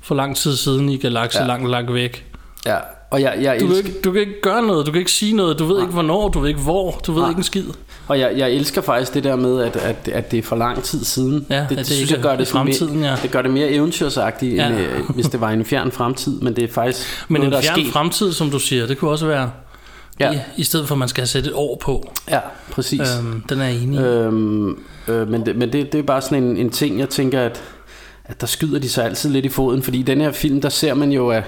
For lang tid siden i Ja. ja. langt, langt væk. ja. Og jeg, jeg, Du kan, elsker, ikke, du kan ikke gøre noget, du kan ikke sige noget, du ved ikke hvornår, du ved ikke hvor, du ved Nej. ikke en skid. og jeg, jeg elsker faktisk det der med, at, at, at det er for lang tid siden. Ja, det, det, det synes jeg gør det, fremtiden, mere, ja. det gør det mere eventyrsagtigt, Ja. end øh, hvis det var en fjern fremtid. Men det er faktisk Men noget, en er fjern fremtid, som du siger, det kunne også være, Ja. i, i stedet for at man skal sætte et år på. Ja, præcis. Øhm, den er jeg enig. Øhm, øh, men det, men det, det er bare sådan en, en ting, jeg tænker, at, at der skyder de sig altid lidt i foden, fordi i den her film, der ser man jo, at,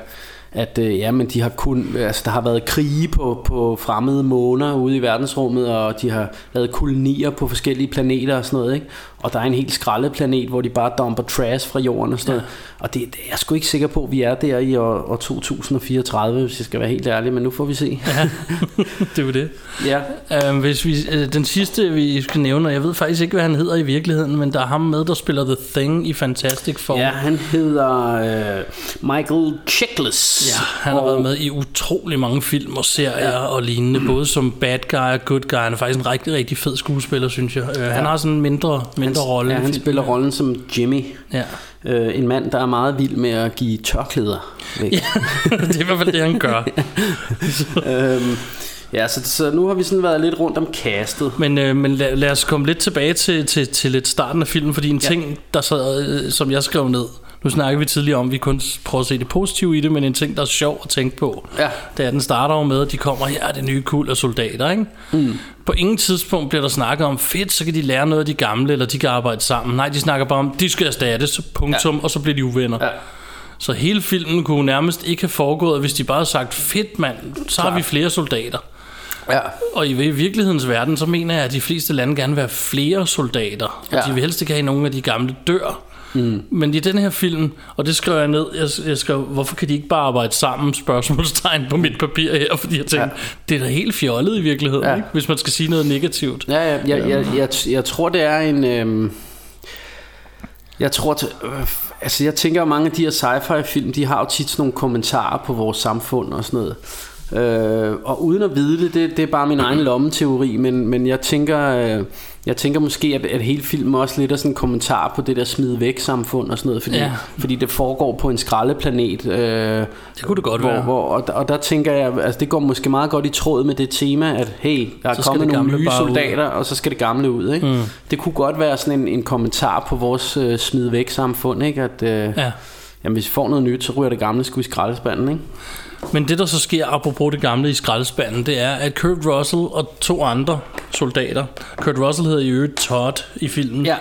at øh, ja, men de har kun, altså, der har været krige på, på fremmede måner ude i verdensrummet, og de har lavet kolonier på forskellige planeter og sådan noget, ikke? Og der er en helt skrællet planet, hvor de bare dumper trash fra jorden og sådan noget. Og det, det er jeg sgu ikke sikker på, at vi er der i år, år 2034, hvis jeg skal være helt ærlig, men nu får vi se. Ja, det er jo det. ja. Um, hvis vi, øh, den sidste, vi skal nævne, og jeg ved faktisk ikke, hvad han hedder i virkeligheden, men der er ham med, der spiller The Thing i Fantastic Four. Ja, han hedder øh, Michael Chiklis. Ja, han har Og- været med i utrolig mange film og serier ja. og lignende, både som bad guy og good guy. Han er faktisk en rigtig, rigtig fed skuespiller, synes jeg. Ja. Han har sådan en mindre, mindre rolle. Ja, han spiller rollen som Jimmy. Ja. Øh, en mand, der er meget vild med at give tørklæder væk. Ja, det er i hvert fald det, han gør. øhm, ja, så, så nu har vi sådan været lidt rundt om castet. Men, øh, men lad, lad os komme lidt tilbage til, til, til lidt starten af filmen, fordi en Ja. ting, der sad, øh, som jeg skrev ned, nu snakker vi tidligere om, at vi kun prøver at se det positive i det, men en ting, der er sjov at tænke på, Ja. det er, at den starter jo med, at de kommer, her er det nye kul af soldater, ikke? Mm. På ingen tidspunkt bliver der snakket om, fedt, så kan de lære noget af de gamle, eller de kan arbejde sammen. Nej, de snakker bare om, de skal erstattes, punktum, ja. og så bliver de uvenner. Ja. Så hele filmen kunne nærmest ikke have foregået, hvis de bare havde sagt, fedt mand, så har vi flere soldater. Ja. Og i i virkelighedens verden, så mener jeg, at de fleste lande gerne vil have flere soldater. Og Ja. de vil helst ikke have, at nogen af de gamle dør. Mm. Men i den her film, og det skrev jeg ned, jeg, jeg skrev, hvorfor kan de ikke bare arbejde sammen, spørgsmålstegn på mit papir her, fordi jeg tænkte, ja. det er da helt fjollet i virkeligheden, Ja. ikke? hvis man skal sige noget negativt. Ja, ja jeg, jeg, jeg, jeg, jeg tror, det er en... Øhm, jeg tror, at, øh, altså jeg tænker, at mange af de her sci-fi film, de har jo tit sådan nogle kommentarer på vores samfund og sådan noget. Øh, og uden at vide det, det, det er bare min egen lommeteori, men, men jeg tænker, øh, jeg tænker måske, at, at hele filmen også lidt er sådan en kommentar på det der smid væk samfund og sådan noget, fordi, ja. Fordi det foregår på en skraldeplanet. Øh, Det kunne det godt hvor, være. hvor, og, der- og der tænker jeg, altså det går måske meget godt i tråd med det tema, at hey, der er kommet nogle nye bare ud. soldater, og så skal det gamle ud. Ikke? Mm. Det kunne godt være sådan en, en kommentar på vores øh, smid væk samfund, ikke? at øh, ja. Ja. jamen, hvis vi får noget nyt, så ryger det gamle sgu i skraldespanden. Ikke? Men det, der så sker, apropos det gamle i skraldespanden, det er, at Kurt Russell og to andre soldater, Kurt Russell hedder i øvrigt Todd i filmen, Ja.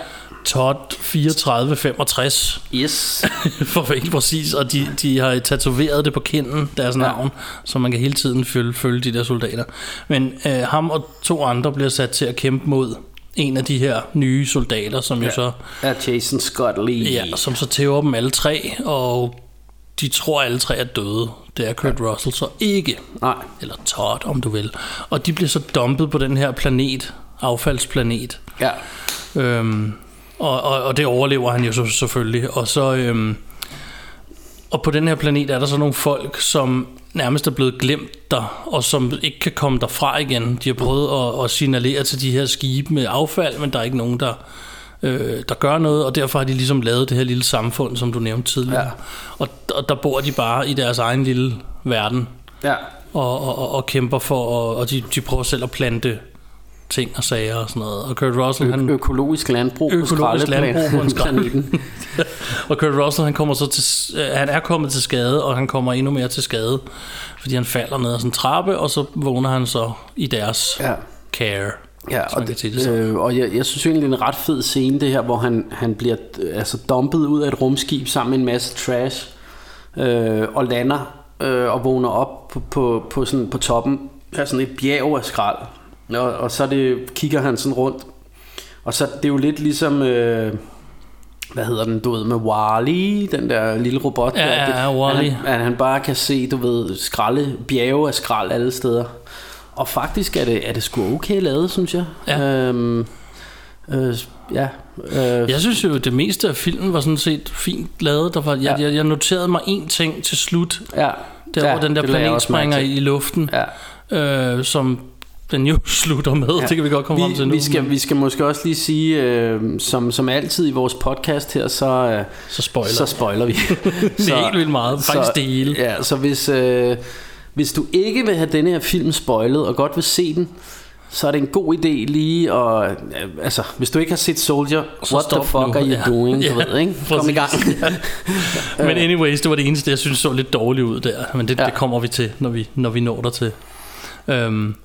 Todd 3465, Yes. for at være præcis, og de, de har tatoveret det på kinden, deres navn, så man kan hele tiden følge, følge de der soldater. Men øh, ham og to andre bliver sat til at kæmpe mod en af de her nye soldater, som jo så, ja, Jason Scott Lee. ja, som så tæver dem alle tre, og de tror alle tre er døde. Det er Kurt ja. Russell så ikke. Nej. Eller Todd, om du vil. Og de bliver så dumpet på den her planet, affaldsplanet. Ja. Øhm, og, og, og det overlever han jo så selvfølgelig. Og så øhm, og på den her planet er der så nogle folk, som nærmest er blevet glemt der, og som ikke kan komme derfra igen. De har prøvet at, at signalere til de her skibe med affald, men der er ikke nogen, der, øh, der gør noget, og derfor har de ligesom lavet det her lille samfund, som du nævnte tidligere. Ja. Og, og der bor de bare i deres egen lille verden, Ja. og, og, og, og kæmper for, og, og de, de prøver selv at plante ting og sager og sådan noget. Og Kurt Russell, han, Ø- økologisk landbrug på økologisk landbrug på en skraldeplaneten. og Kurt Russell, han kommer så til, øh, han er kommet til skade, og han kommer endnu mere til skade, fordi han falder ned ad sådan en trappe, og så vågner han så i deres Ja. care. Ja, og, det sådan. øh, og jeg, jeg synes egentlig, det er en ret fed scene, det her, hvor han, han bliver altså dumpet ud af et rumskib sammen med en masse trash, øh, og lander øh, og vågner op på, på, på, sådan, på toppen af sådan et bjerg af skrald. Og, og så det, kigger han sådan rundt, og så det er jo lidt ligesom... Øh, hvad hedder den, du ved, med Wall-E, den der lille robot. Ja, der, det- ja, at Wall-E. Han, at han bare kan se, du ved, skralde, bjerge af skrald alle steder. Og faktisk er det, er det sgu okay lavet, synes jeg. Ja. Øhm, øh, ja. Øh, Jeg synes jo, det meste af filmen var sådan set fint lavet. Der var, jeg, Ja. jeg, jeg noterede mig en ting til slut, ja. der ja, hvor den der planet springer i, luften, Ja. øh, som den jo slutter med. Ja. Det kan vi godt komme vi, frem til nu. Vi skal, men vi skal måske også lige sige, øh, som, som altid i vores podcast her, så, øh, så spoiler. så spoiler vi. det er helt vildt meget. Faktisk det hele. Ja, så hvis, øh, hvis du ikke vil have denne her film spoilet, og godt vil se den, så er det en god idé lige at... Øh, altså, hvis du ikke har set Soldier, Så what the fuck nu. are you Ja. doing? Du Ja, ved, ikke? Kom i gang. præcis. Men anyways, det var det eneste, jeg synes så lidt dårligt ud der. Men det, ja. det kommer vi til, når vi, når vi når der til. Øhm,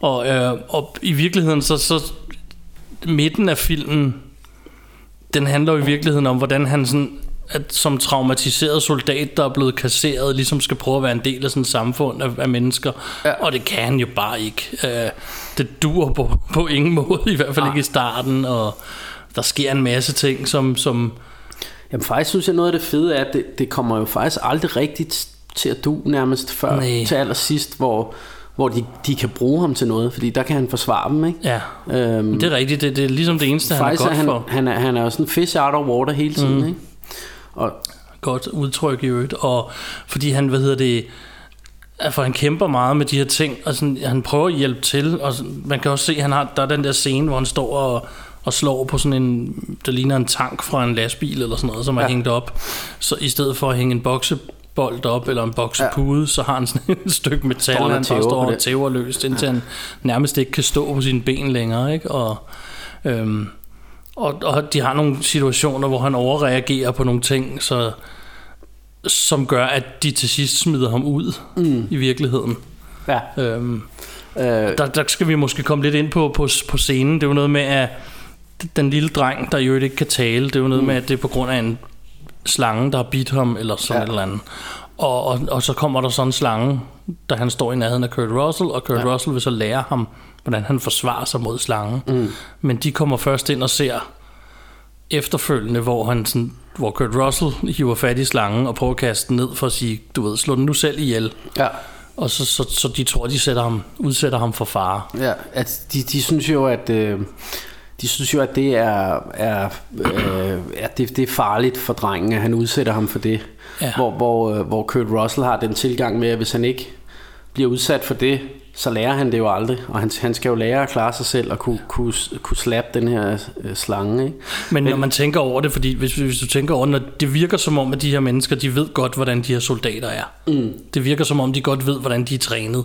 og, øh, og i virkeligheden, så, så midten af filmen, den handler jo i virkeligheden om, hvordan han sådan, at som traumatiseret soldat, der er blevet kasseret, ligesom skal prøve at være en del af sådan et samfund af, af mennesker. Ja. Og det kan han jo bare ikke. Øh, det dur på, på ingen måde, i hvert fald Nej. ikke i starten, og der sker en masse ting, som, som Jamen faktisk synes jeg noget af det fede er, at det, det kommer jo faktisk aldrig rigtigt til at du nærmest før Nej. til allersidst, hvor, hvor de, de kan bruge ham til noget, fordi der kan han forsvare dem, ikke? Ja, Øhm, det er rigtigt. Det, det er ligesom det eneste, han er godt er han, for. han, er, han er jo sådan fish out of water hele tiden, mm. ikke? Og, godt udtryk i øvrigt, og fordi han, hvad hedder det, for han kæmper meget med de her ting, og sådan, han prøver at hjælpe til, og sådan, man kan også se, han har, der er den der scene, hvor han står og, og slår på sådan en, der ligner en tank fra en lastbil eller sådan noget, som er Ja. hængt op. Så i stedet for at hænge en boksebold op, eller en boksepude, ja. så har han sådan et stykke metal, Står han han bare står og tæver løst, indtil han nærmest ikke kan stå på sine ben længere, ikke? Og, øhm, og, og de har nogle situationer, hvor han overreagerer på nogle ting, så, som gør, at de til sidst smider ham ud mm. i virkeligheden. Ja. Øhm, Øh, der, der skal vi måske komme lidt ind på, på, på scenen. Det er jo noget med, at den lille dreng, der jo ikke kan tale, det er jo noget mm. med, at det er på grund af en slange, der har bidt ham, eller sådan ja. Et eller andet. Og, og, og så kommer der sådan en slange, da han står i nærheden af Kurt Russell, og Kurt ja. Russell vil så lære ham, hvordan han forsvarer sig mod slangen. Mm. Men de kommer først ind og ser efterfølgende, hvor han sådan, hvor Kurt Russell hiver fat i slangen og prøver at kaste den ned for at sige, du ved, slå den nu selv ihjel. ja. Og så, så, så de tror, de sætter ham, udsætter ham for fare. Ja, at de, de synes jo, at øh, de synes jo, at det er, er, øh, at det, det er farligt for drengen, at han udsætter ham for det. Ja. Hvor, hvor, øh, hvor Kurt Russell har den tilgang med, at hvis han ikke bliver udsat for det, så lærer han det jo aldrig. Og han, han skal jo lære at klare sig selv og kunne, kunne, kunne slappe den her øh, slange. Ikke? Men når man tænker over det, fordi hvis, hvis du tænker over det, når det virker som om, at de her mennesker, de ved godt, hvordan de her soldater er. Mm. Det virker som om, de godt ved, hvordan de er trænet.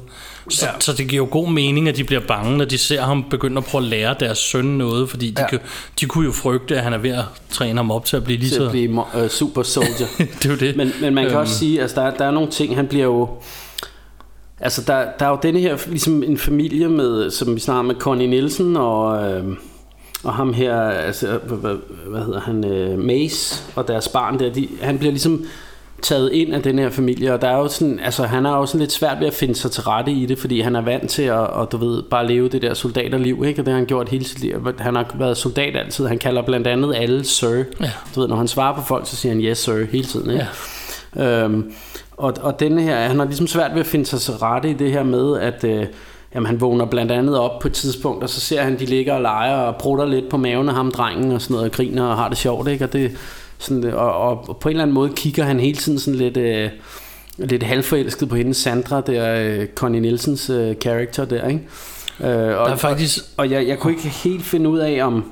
Så, ja. så det giver jo god mening, at de bliver bange, når de ser ham begynde at prøve at lære deres søn noget, fordi de, Ja. kan, de kunne jo frygte, at han er ved at træne ham op til at blive lige Til så... at blive øh, super soldier. det er jo det. Men, men man kan Øhm. også sige, altså der, der er nogle ting, han bliver jo... Altså der, der er jo denne her, ligesom en familie med, som vi snakker med Connie Nielsen og, øh, og ham her, altså, hvad, hvad, hedder han, øh, Mace og deres barn der, de, han bliver ligesom taget ind af den her familie, og der er jo sådan, altså han er jo sådan lidt svært ved at finde sig til rette i det, fordi han er vant til at, og, du ved, bare leve det der soldaterliv, ikke? og det har han gjort hele sit liv. Han har været soldat altid, han kalder blandt andet alle sir. Ja. Du ved, når han svarer på folk, så siger han yes sir hele tiden, ikke? Ja. Øhm, og, og denne her, han har ligesom svært ved at finde sig til rette i det her med, at øh, jamen, han vågner blandt andet op på et tidspunkt, og så ser han, de ligger og leger og prutter lidt på maven af ham, drengen, og sådan noget, og griner og har det sjovt, ikke? Og, det, sådan, og, og, på en eller anden måde kigger han hele tiden sådan lidt... Øh, lidt halvforelsket på hende Sandra der øh, Connie Nielsens øh, karakter der ikke øh, og, Der er faktisk... og jeg, jeg kunne ikke helt finde ud af om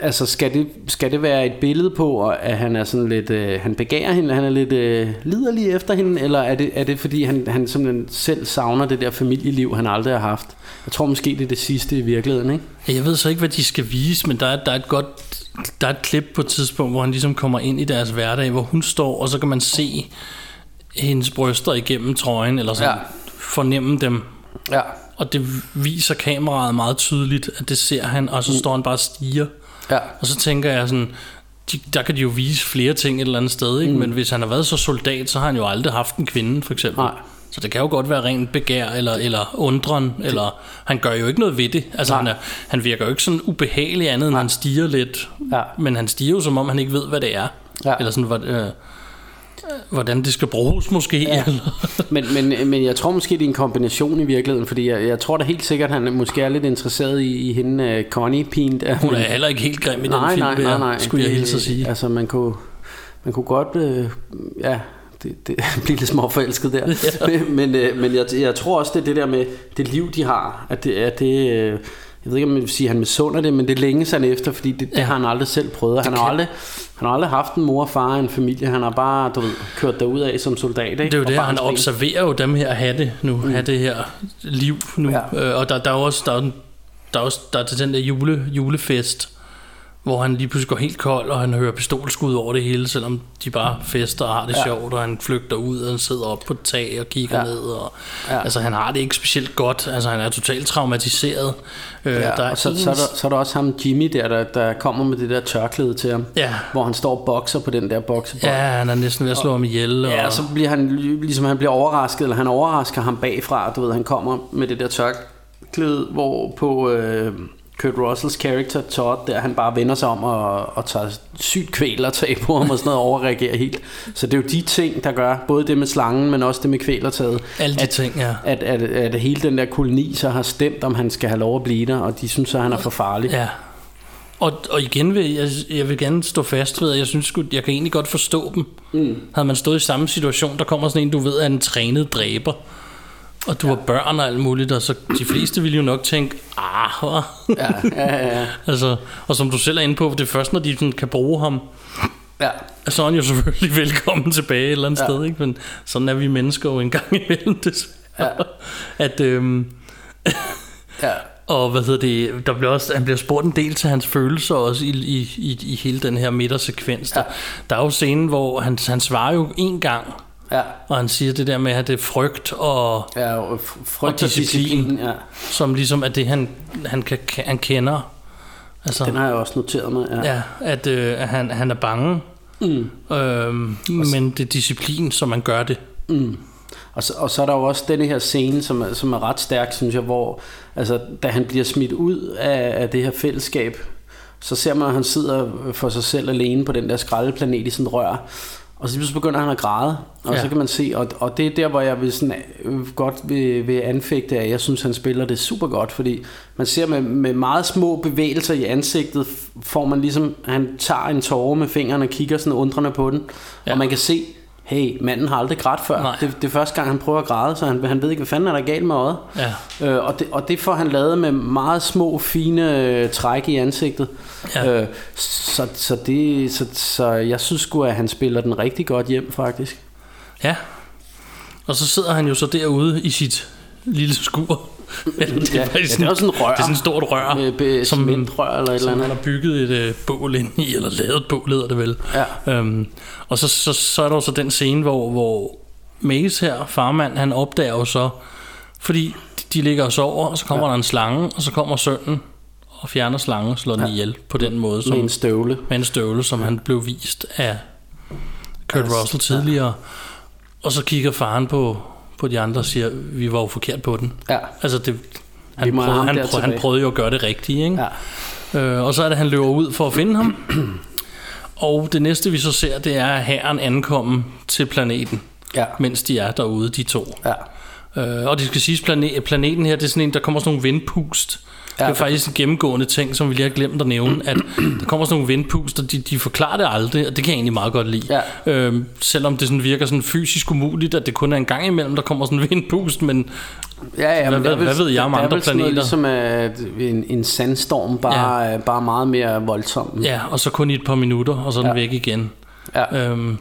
Altså skal det, skal det være et billede på at han er sådan lidt øh, Han begærer hende Han er lidt øh, liderlig efter hende Eller er det, er det fordi han, han simpelthen selv savner Det der familieliv han aldrig har haft Jeg tror måske det er det sidste i virkeligheden ikke? Jeg ved så ikke, hvad de skal vise, men der er, der er et godt der er et klip på et tidspunkt, hvor han ligesom kommer ind i deres hverdag, hvor hun står, og så kan man se hendes bryster igennem trøjen, eller sådan, Ja. fornemme dem. Ja Og det viser kameraet meget tydeligt, at det ser han, og så står han bare og stiger. Ja Og så tænker jeg sådan, de, der kan de jo vise flere ting et eller andet sted, ikke? Mm. men hvis han har været så soldat, så har han jo aldrig haft en kvinde, for eksempel. Nej. Så det kan jo godt være rent begær, eller, eller undren, eller han gør jo ikke noget ved det. Altså, Nej. han, er, han virker jo ikke sådan ubehagelig andet, end han stiger lidt. Ja. Men han stiger jo, som om han ikke ved, hvad det er. Ja. Eller sådan, hvad, øh, hvordan det skal bruges måske. Ja. Men, men, men jeg tror måske, det er en kombination i virkeligheden, fordi jeg, jeg tror da helt sikkert, han måske er lidt interesseret i, i hende uh, Connie Pien. Der. hun er heller ikke helt grim i den nej, film, nej, nej, nej. skulle jeg hilse at sige. Altså, man kunne, man kunne godt, øh, ja, det, det blive lidt småforelsket der. Ja. Men, men, øh, men jeg, jeg tror også, det er det der med det liv, de har, at det er det... Øh, jeg ved ikke, om jeg vil sige, at han misunder det, men det længes han efter, fordi det, det har han aldrig selv prøvet. Han har, aldrig, han har aldrig haft en mor og far og en familie. Han har bare du ved, kørt derud af som soldat. Ikke? Det er jo Og det, han observerer jo dem her have det nu, mm. have det her liv nu. Ja. Øh, og der, der er også, der er, der er også der er til den der jule, julefest, hvor han lige pludselig går helt kold, og han hører pistolskud over det hele, selvom de bare fester og har det Ja. sjovt, og han flygter ud, og han sidder op på et tag og kigger Ja. ned. Og, Ja. Altså han har det ikke specielt godt, altså han er totalt traumatiseret. Øh, Ja, der er og så, en- så, er der, så er der også ham Jimmy der, der, der kommer med det der tørklæde til ham, Ja. hvor han står og bokser på den der boksebold. Ja, han er næsten ved at slå ham ihjel. Og, Ja, og så bliver han ligesom han bliver overrasket, eller han overrasker ham bagfra, du ved, han kommer med det der tørklæde, hvor på øh, Kurt Russells karakter Todd, der han bare vender sig om og, og tager sygt kvælertag på ham og sådan noget, og overreagerer helt. Så det er jo de ting, der gør, både det med slangen, men også det med kvælertaget, alle de at, ting, ja. at, at, at hele den der koloni så har stemt, om han skal have lov at blive der, og de synes så, han er for farlig. Ja. Og, og igen vil jeg, jeg vil gerne stå fast ved, at jeg synes jeg kan egentlig godt forstå dem. Mm. Havde man stået i samme situation, der kommer sådan en, du ved, er en trænet dræber, og du ja. har børn og alt muligt, og så de fleste ville jo nok tænke, ah? Ja, ja, ja, ja. altså, og som du selv er inde på, det er først, når de sådan kan bruge ham, ja. så er han jo selvfølgelig velkommen tilbage et eller andet ja. sted, ikke? Men sådan er vi mennesker jo en gang imellem, desværre. Ja. At, øhm, ja. Og hvad hedder det, der bliver også, han bliver spurgt en del til hans følelser også i, i, i, i hele den her midtersekvens. Der, ja. der er jo scenen, hvor han, han svarer jo en gang, Ja. og han siger det der med, at det er frygt og, Ja, og frygt og disciplin, ja. som ligesom er det, han, han, kan, han kender. Altså, Den har jeg også noteret mig. Ja. ja, at, øh, at han, han er bange, Mm. øhm, men det er disciplin, som man gør det. Mm. Og, så, og så er der jo også denne her scene, som er, som er ret stærk, synes jeg, hvor altså, da han bliver smidt ud af, af det her fællesskab, så ser man, at han sidder for sig selv alene på den der skraldeplanet i sådan rør. Og så begynder han at græde, og Ja. så kan man se, og, og det er der, hvor jeg vil sådan, øh, godt vil, vil anfægte, at jeg synes, han spiller det super godt, fordi man ser med, med meget små bevægelser i ansigtet, får man ligesom, han tager en tåre med fingrene og kigger sådan undrende på den, ja. og man kan se, hey, manden har aldrig grædt før. Nej. Det, det er første gang, han prøver at græde, så han, han ved ikke, hvad fanden er der galt med øjet. Ja. Øh, og, det, og det får han lavet med meget små, fine øh, træk i ansigtet. Ja. Øh, så, så, det, så, så jeg synes sgu, at han spiller den rigtig godt hjem, faktisk. Ja. Og så sidder han jo så derude i sit lille skur. Ja, det Ja, ja, det er også sådan et rør. Det er sådan et stort rør, Med som, cementrør eller et som eller andet. har bygget et øh, bål ind i, eller lavet et bål, hedder det vel. Ja. Øhm, og så, så, så er der jo så den scene, hvor, hvor Mace her, farmand, han opdager jo så, fordi de, de ligger og sover, og så kommer ja. der en slange, og så kommer sønnen og fjerner slangen og slår den Ja. ihjel på den måde, som, Med en støvle. med en støvle, som han blev vist af Kurt Russell tidligere. Og så kigger faren på, på de andre og siger, vi var jo forkert på den. Ja. Altså det, han, prøvede, han, prøvede, han prøvede jo at gøre det rigtige, ikke? Ja. Øh, og så er det, han løber ud for at finde ham. og det næste, vi så ser, det er, at herren ankommer til planeten, Ja. mens de er derude, de to. Ja. Øh, og det skal siges, plane- planeten her, det er sådan en, der kommer sådan nogle vindpust. Ja, det er faktisk en gennemgående ting, som vi lige har glemt at nævne, at der kommer sådan nogle vindpust, og de, de forklarer det aldrig, og det kan jeg egentlig meget godt lide. Ja. Øhm, selvom det sådan virker sådan fysisk umuligt, at det kun er en gang imellem, der kommer sådan en vindpust, men Ja, ja, Hvad- det er hvad- vel- hvad ved jeg om det er andre vel sådan noget planeter? Ligesom at en, en sandstorm, bare, ja. bare meget mere voldsom. ja, og så kun i et par minutter, og så er den Ja. væk igen. Ja. Øhm,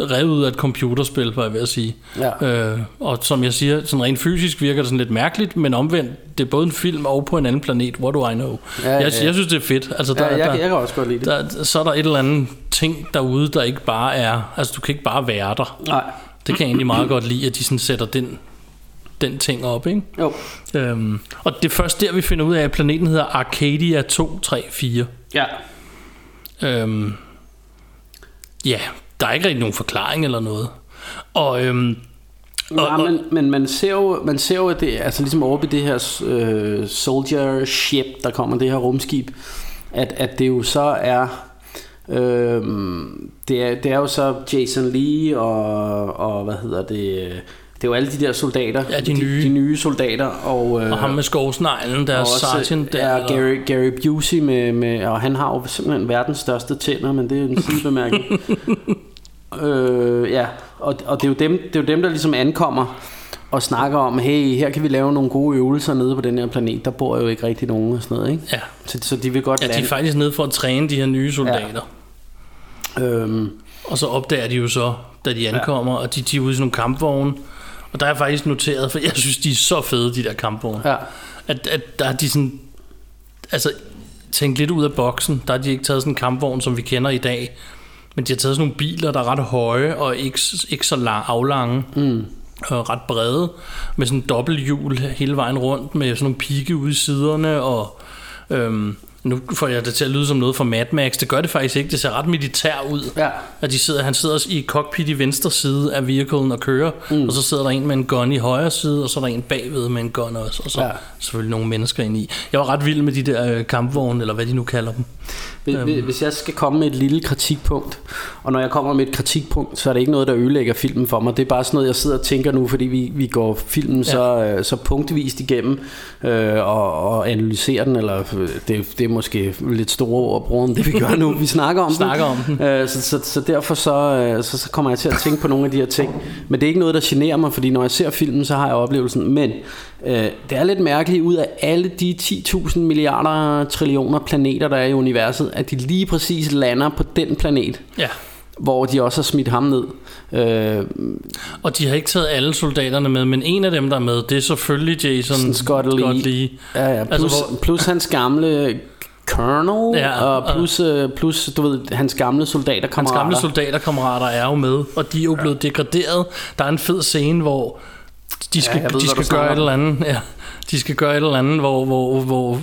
revet ud af et computerspil, var jeg ved at sige. Ja. Øh, og som jeg siger, sådan rent fysisk virker det sådan lidt mærkeligt, men omvendt, det er både en film og på en anden planet, what do I know? Ja, jeg, ja, jeg synes, det er fedt. Altså, der, Ja, jeg, der, jeg kan også godt lide det. der, så er der et eller andet ting derude, der ikke bare er... Altså, du kan ikke bare være der. Nej. Det kan jeg egentlig meget godt lide, at de sådan sætter den, den ting op, ikke? Jo. Øhm, og det er først der, vi finder ud af, at planeten hedder Arcadia 234. Ja. Øhm, ja, der er ikke rigtig nogen forklaring eller noget. Og, øhm, og, Nej, men, men man ser jo, man ser jo at det, altså ligesom over ved det her øh, soldier ship, der kommer det her rumskib, at, at det jo så er, øh, det er, det er jo så Jason Lee og, og hvad hedder det, det er jo alle de der soldater, Ja, de nye. de, de nye soldater, og, øh, og ham med skovsneglen, der er og også sergeant der. er eller- Gary, Gary Busey med, med, og han har jo simpelthen verdens største tænder, men det er en sidebemærkning. øh, ja, og, og det, er jo dem, det er jo dem, der ligesom ankommer og snakker om, hey, her kan vi lave nogle gode øvelser nede på den her planet. Der bor jo ikke rigtig nogen og sådan noget, ikke? Ja. Så, så de vil godt Ja, de er lande. faktisk nede for at træne de her nye soldater. Øhm, Og så opdager de jo så, da de ankommer, og de, de er ude i sådan nogle kampvogne. Og der er jeg faktisk noteret, for jeg synes, de er så fede, de der kampvogne. ja, At, at der er de sådan... Altså, tænkt lidt ud af boksen. Der har de ikke taget sådan en kampvogn, som vi kender i dag. Men de har taget sådan nogle biler, der er ret høje og ikke, ikke så lang, aflange. Mm. Og ret brede. Med sådan en dobbelthjul hele vejen rundt. Med sådan nogle pigge ude i siderne. Og øhm, nu får jeg det til at lyde som noget fra Mad Max. Det gør det faktisk ikke. Det ser ret militær ud. Ja. At de sidder, han sidder i cockpit i venstre side af vehiclen og kører. Mm. Og så sidder der en med en gun i højre side. Og så er der en bagved med en gun også. Og så Ja. selvfølgelig nogle mennesker ind i. Jeg var ret vild med de der øh, kampvogne, eller hvad de nu kalder dem. Hvis, hvis jeg skal komme med et lille kritikpunkt, og når jeg kommer med et kritikpunkt, så er det ikke noget, der ødelægger filmen for mig. Det er bare sådan noget, jeg sidder og tænker nu, fordi vi, vi går filmen så, øh, så punktvist igennem øh, og, og analyserer den. Eller, øh, det, det er måske lidt store ord at bruge det, vi gør nu. Vi snakker om Snakker den. om den. Øh, så, så, så derfor så, øh, så, så kommer jeg til at tænke på nogle af de her ting. Men det er ikke noget, der generer mig, fordi når jeg ser filmen, så har jeg oplevelsen. Men øh, det er lidt mærkeligt ud af alle de 10.000 milliarder trillioner planeter, der er i universet, at de lige præcis lander på den planet, Ja. hvor de også har smidt ham ned. Øh, Og de har ikke taget alle soldaterne med, men en af dem, der er med, det er selvfølgelig Jason Scott Lee. Scott Lee. Ja, ja. Plus, Altså, altså, hvor- plus hans gamle colonel, Ja, og og- plus, øh, plus du ved, hans gamle soldater Hans gamle soldaterkammerater er jo med, og de er jo blevet degraderet. Der er en fed scene, hvor de skal, jeg ved, de skal gøre et eller andet. Ja, de skal gøre et eller andet, hvor, hvor, hvor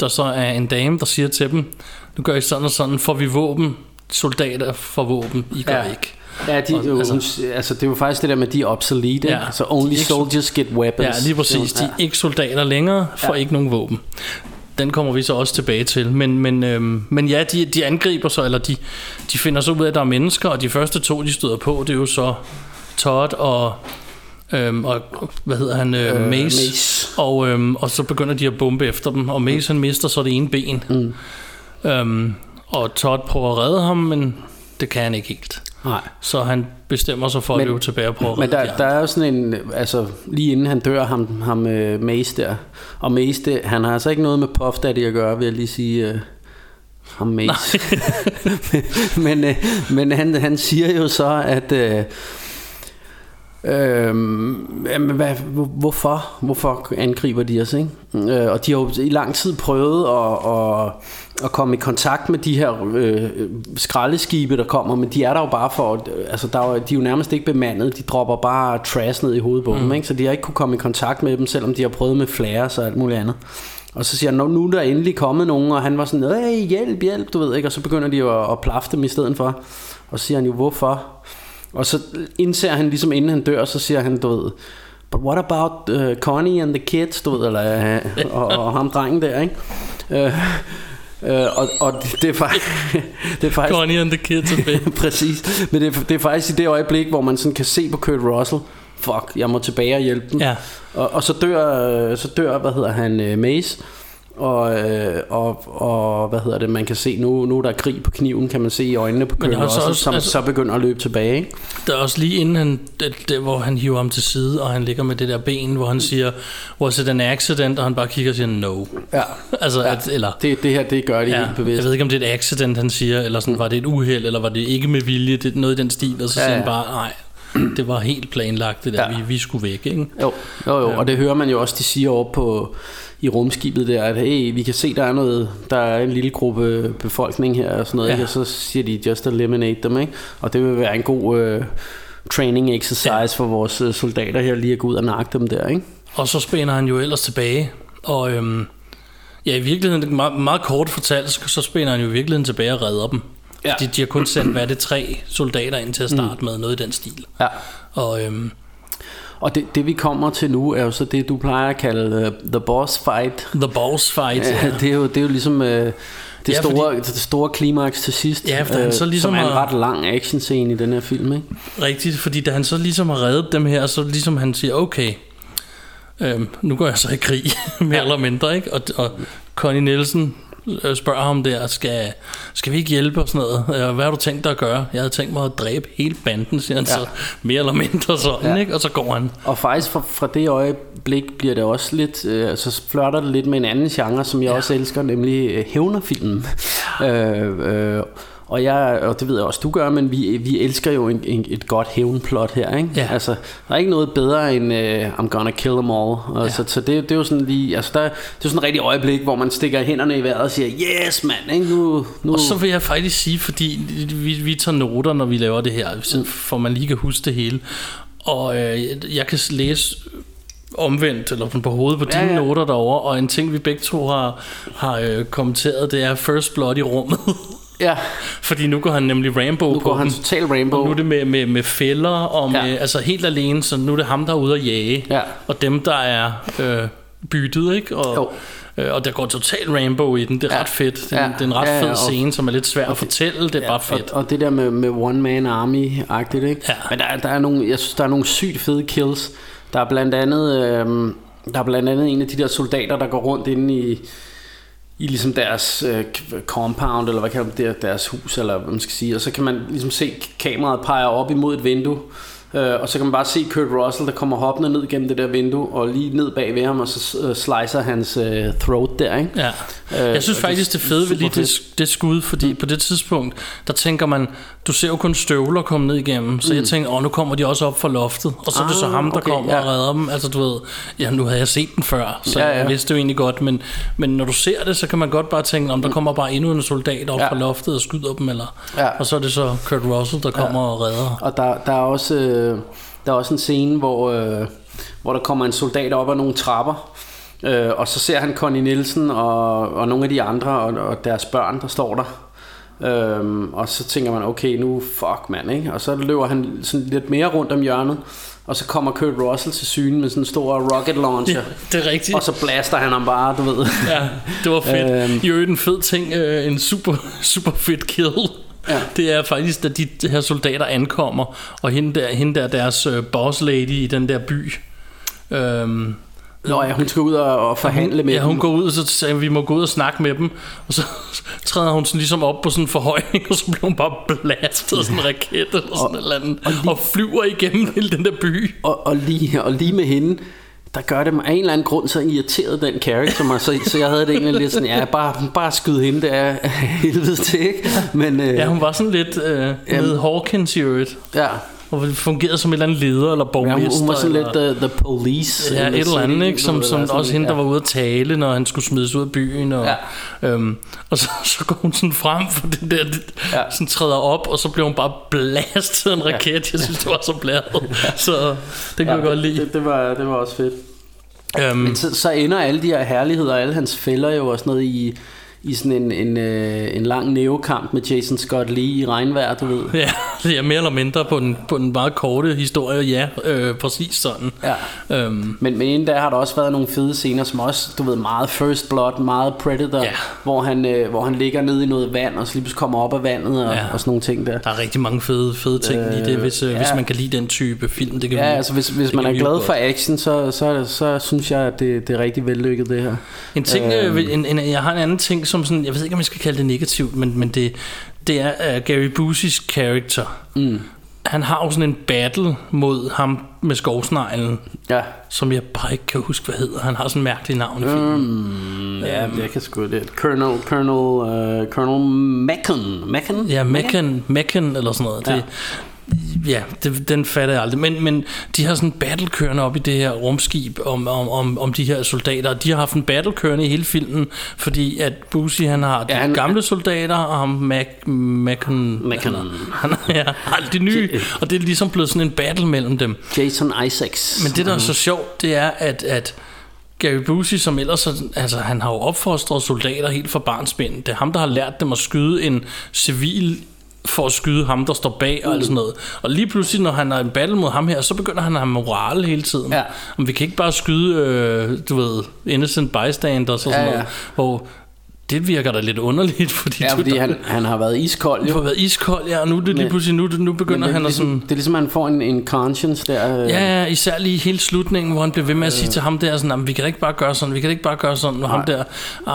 der så er en dame, der siger til dem, nu gør I sådan og sådan, får vi våben, soldater får våben, I gør Ja. ikke. Ja, de, Og- altså- altså, altså, det er jo faktisk det der med, at de er obsolete. Ja, Ja, så only ikke- soldiers get weapons. Ja, lige præcis. De er ikke soldater længere, får Ja. ikke nogen våben. Den kommer vi så også tilbage til. Men, men, øhm, men ja, de, de angriber så, eller de, de finder så ud af, at der er mennesker, og de første to, de støder på, det er jo så Todd og, øhm, og hvad hedder han, øh, Øh, Mace. Mace. Og, øhm, og så begynder de at bombe efter dem, og Mace han mister så det ene ben. Mm. Øhm, og Todd prøver at redde ham, men det kan han ikke helt. Nej. Så han bestemmer sig for at Men- løbe tilbage og prøve at Men der, de der er jo sådan en, altså lige inden han dør, ham, ham uh, Mace der, og Mace, det, han har altså ikke noget med Puff Daddy at gøre, vil jeg lige sige, uh, ham Mace. men uh, men han, han siger jo så, at... Uh, Øhm, hvad, hvor- hvorfor? Hvorfor angriber de os, ikke? Øh, og de har jo i lang tid prøvet at, at, at komme i kontakt med de her øh, skraldeskibe, der kommer, men de er der jo bare for, øh, altså der er, de er jo nærmest ikke bemandet, de dropper bare trash ned i hovedet på mm. dem, ikke? så de har ikke kunne komme i kontakt med dem, selvom de har prøvet med flares og alt muligt andet. Og så siger han, "Nå, nu er der endelig kommet nogen, og han var sådan, hey, hjælp, hjælp, du ved ikke, og så begynder de jo at, at plaffe dem i stedet for. Og så siger han jo, hvorfor? Og så indser han ligesom inden han dør, så siger han, du ved, but what about uh, Connie and the kids, du ved, eller, uh, og, og ham drengen der, ikke? Uh, uh, og, og det, er faktisk... det er faktisk Connie and the Kids fedt. Præcis, men det er, det er faktisk i det øjeblik, hvor man sådan kan se på Kurt Russell, fuck, jeg må tilbage og hjælpe dem. Ja. Og, og så dør, øh, så dør, hvad hedder han, øh, Mace, og, øh, og, og hvad hedder det, man kan se, nu, nu er der krig på kniven, kan man se i øjnene på Men Kurt der er så Russell, også- som altså- så begynder at løbe tilbage, ikke? Der er også lige inden han, det, det, hvor han hiver ham til side, og han ligger med det der ben, hvor han siger, was it an accident? Og han bare kigger og siger, no. Ja. Altså, ja. At, eller, Det, det her, det gør de ja, helt jeg bevidst. ved ikke, om det er et accident, han siger, eller sådan, var det et uheld, eller var det ikke med vilje, det er noget i den stil, og så Ja, siger ja. han bare, nej, det var helt planlagt, det der, Ja. vi, vi skulle væk, ikke? Jo, jo, jo. og det hører man jo også, de siger over på i rumskibet der, at hey, vi kan se, der er noget, der er en lille gruppe befolkning her og sådan noget, Ja. ikke? og så siger de, just eliminate dem, ikke? Og det vil være en god øh, training exercise Ja. for vores øh, soldater her, lige at gå ud og nakke dem der, ikke? Og så spænder han jo ellers tilbage, og øhm, ja, i virkeligheden, meget, meget kort fortalt, så, så spænder han jo i virkeligheden tilbage og redder dem. Ja. Fordi de har kun sendt, hvad er det, tre soldater ind til at starte mm. med, noget i den stil. Ja. Og øhm, Og det, det vi kommer til nu, er jo så det, du plejer at kalde uh, the boss fight. The Boss Fight, Ja, det, er jo, det er jo ligesom uh, det, Ja, ja, store, det store klimaks til sidst, Ja, for han så ligesom som er en ret lang actionscene i den her film, ikke? Rigtigt, fordi da han så ligesom har reddet dem her, så ligesom han siger, okay, øhm, nu går jeg så i krig, mere ja. eller mindre, ikke? Og, og Connie Nielsen øh, spørger ham der, skal, skal vi ikke hjælpe og sådan noget? Øh, Hvad har du tænkt dig at gøre? Jeg havde tænkt mig at dræbe hele banden, siger han ja. så, mere eller mindre sådan, ja. Ja. ikke? Og så går han. Og faktisk fra, fra det øjeblik bliver det også lidt, øh, så flørter det lidt med en anden genre, som jeg ja. også elsker, nemlig øh, hævnerfilmen. øh, øh, og jeg, og det ved jeg også, du gør, men vi, vi elsker jo en, en, et godt hævnplot her, ikke? Ja. Altså, der er ikke noget bedre end uh, I'm gonna kill them all. Og Ja. Så, det, det er jo sådan lige, altså der, det er sådan et rigtigt øjeblik, hvor man stikker hænderne i vejret og siger, yes mand, ikke? Nu, nu. Og så vil jeg faktisk sige, fordi vi, vi tager noter, når vi laver det her, så for man lige kan huske det hele. Og øh, jeg kan læse omvendt, eller på hovedet på Ja, dine ja. noter derovre, og en ting, vi begge to har, har øh, kommenteret, det er First Blood i rummet. ja, fordi nu går han nemlig Rambo nu på går han dem. total Rainbow. Og nu er det med, med, med fælder, og med, Ja. altså helt alene, så nu er det ham, der er ude at jage. Ja. Og dem, der er øh, byttet, ikke? Og, øh, og der går total Rainbow i den, det er Ja. ret fedt. Det, er- Ja. det er en ret Ja, ja, fed og- scene, som er lidt svær at fortælle, det er bare fedt. Og, og det der med, med One Man Army-agtigt, ikke? Ja. Men der, er- der er nogle, jeg synes, der er nogle sygt fede kills. Der er blandt andet, øhm, der er blandt andet en af de der soldater, der går rundt inde i, i ligesom deres øh, compound, eller hvad kalder man det, deres hus, eller hvad man skal sige, og så kan man ligesom se kameraet peger op imod et vindue, øh, og så kan man bare se Kurt Russell, der kommer hoppende ned gennem det der vindue, og lige ned bag ved ham, og så øh, slicer hans øh, throat der, ikke? Ja. Øh, Jeg synes og faktisk, det fede ved lige det, det skud, fordi på det tidspunkt, der tænker man, du ser jo kun støvler komme ned igennem, så jeg tænker, åh, nu kommer de også op fra loftet, og så er det så Mm. Ah, ham, der okay, kommer ja. og redder dem. Altså, du ved, ja, nu havde jeg set den før, så Ja, ja, ja. ja. jeg vidste jo egentlig godt, men, men når du ser det, så kan man godt bare tænke, om der kommer bare endnu en soldat op Ja. fra loftet og skyder dem, eller, Ja. og så er det så Kurt Russell, der kommer og redder. Og der, der, er også, øh, der er også en scene, hvor, øh, hvor der kommer en soldat op ad nogle trapper, øh, og så ser han Connie Nielsen og, og nogle af de andre og, og deres børn, der står der. Øhm, og så tænker man, okay, nu fuck mand, ikke? Og så løber han sådan lidt mere rundt om hjørnet, og så kommer Kurt Russell til syne med sådan en stor rocket launcher. Det er rigtigt. Og så blaster han ham bare, du ved. Ja, det var fedt. Øhm. I øvrigt en fed ting, øh, en super, super fedt kill. Ja. Det er faktisk, da de her soldater ankommer, og hende der, hende der deres øh, boss lady i den der by. Øhm, Nå ja, hun skal ud og, og forhandle med ja, hun dem. går ud, og så sagde vi må gå ud og snakke med dem. Og så træder hun sådan ligesom op på sådan en forhøjning, og så bliver hun bare blastet af sådan en raket eller sådan et eller andet, og, og flyver igennem hele den der by. og, og, lige, og lige med hende, der gør det mig af en eller anden grund, så irriteret den character mig, så, så jeg havde det egentlig lidt sådan, ja, bare, bare skyde hende der helvede til, ikke? Men, øh, Ja, hun var sådan lidt øh, med Hawkins i øvrigt. ja, Og fungerede som en eller anden leder eller ja borgmester. hun, hun var sådan eller, lidt uh, the police. Ja, the et eller andet, ikke? Som, som sådan også hende, der ja. var ude at tale, når han skulle smides ud af byen. Og, Ja. øhm, og så, så går hun sådan frem for den der, Ja. ja. sådan træder op, og så bliver hun bare blastet af en raket. Jeg synes, det var så blæret. Så det kunne Ja, jeg godt lide. Det, det, var, det var også fedt. Øhm, Men så, så ender alle de her herligheder, alle hans fælder jo også noget i, i sådan en, en, øh, en lang neokamp med Jason Scott Lee i regnvejr, du ved. ja, det er mere eller mindre på den, på den meget korte historie. Ja, øh, præcis sådan. Ja. Øhm, Men, men inden der har der også været nogle fede scener, som også, du ved, meget First Blood, meget Predator, Ja. hvor, han, øh, hvor han ligger nede i noget vand, og så lige pludselig kommer op af vandet, og, Ja. og sådan nogle ting der. der er rigtig mange fede, fede ting øh, i det, hvis, øh, ja. hvis man kan lide den type film. Det kan Ja, vi, altså hvis, hvis man er glad for action, så, så, så synes jeg, at det, det er rigtig vellykket det her. En ting, Øhm. øh, en, en, jeg har en anden ting, som sådan, jeg ved ikke, om jeg skal kalde det negativt, men, men det, det er uh, Gary Busey's character. Mm. Han har jo sådan en battle mod ham med skovsneglen, Ja, som jeg bare ikke kan huske, hvad hedder. Han har sådan en mærkelig navn i filmen. mm, ja jeg kan sgu det. Colonel, Colonel, uh, Colonel Macon. Macon? Ja, Mekken, Mekken eller sådan noget. Det, ja, det, den fatter jeg aldrig. Men, men de har sådan en battle kørende op i det her rumskib om, om, om, om de her soldater. Og De har haft en battle kørende i hele filmen, fordi at Busey han har de Ja, han- han, gamle soldater, og ham Mac, Mekken, Mekken. han, ja, har de nye, og det er ligesom blevet sådan en battle mellem dem. Jason Isaacs. Men det, der er så sjovt, det er, at, at Gary Busey, som ellers, er- altså han har jo opfostret soldater helt fra barnsben. Det er ham, der har lært dem at skyde en civil for at skyde ham, der står bag og alt sådan noget. Og lige pludselig, når han er en battle mod ham her, så begynder han at have moral hele tiden. Ja. Om vi kan ikke bare skyde, øh, du ved, innocent bystanders og sådan Ja, ja. noget. Hvor det virker da lidt underligt, fordi, Ja, du, fordi han, han har været iskold du jo. har været iskold, ja, og nu det lige Men- pludselig, nu, nu begynder Men det, han at ligesom, sådan... det er ligesom, at han får en, en conscience der. øh, Ja, ja, især lige hele slutningen, hvor han blev ved med at sige til ham der, sådan, "Jamen, vi kan da ikke bare gøre sådan, vi kan da ikke bare gøre sådan, og ham der,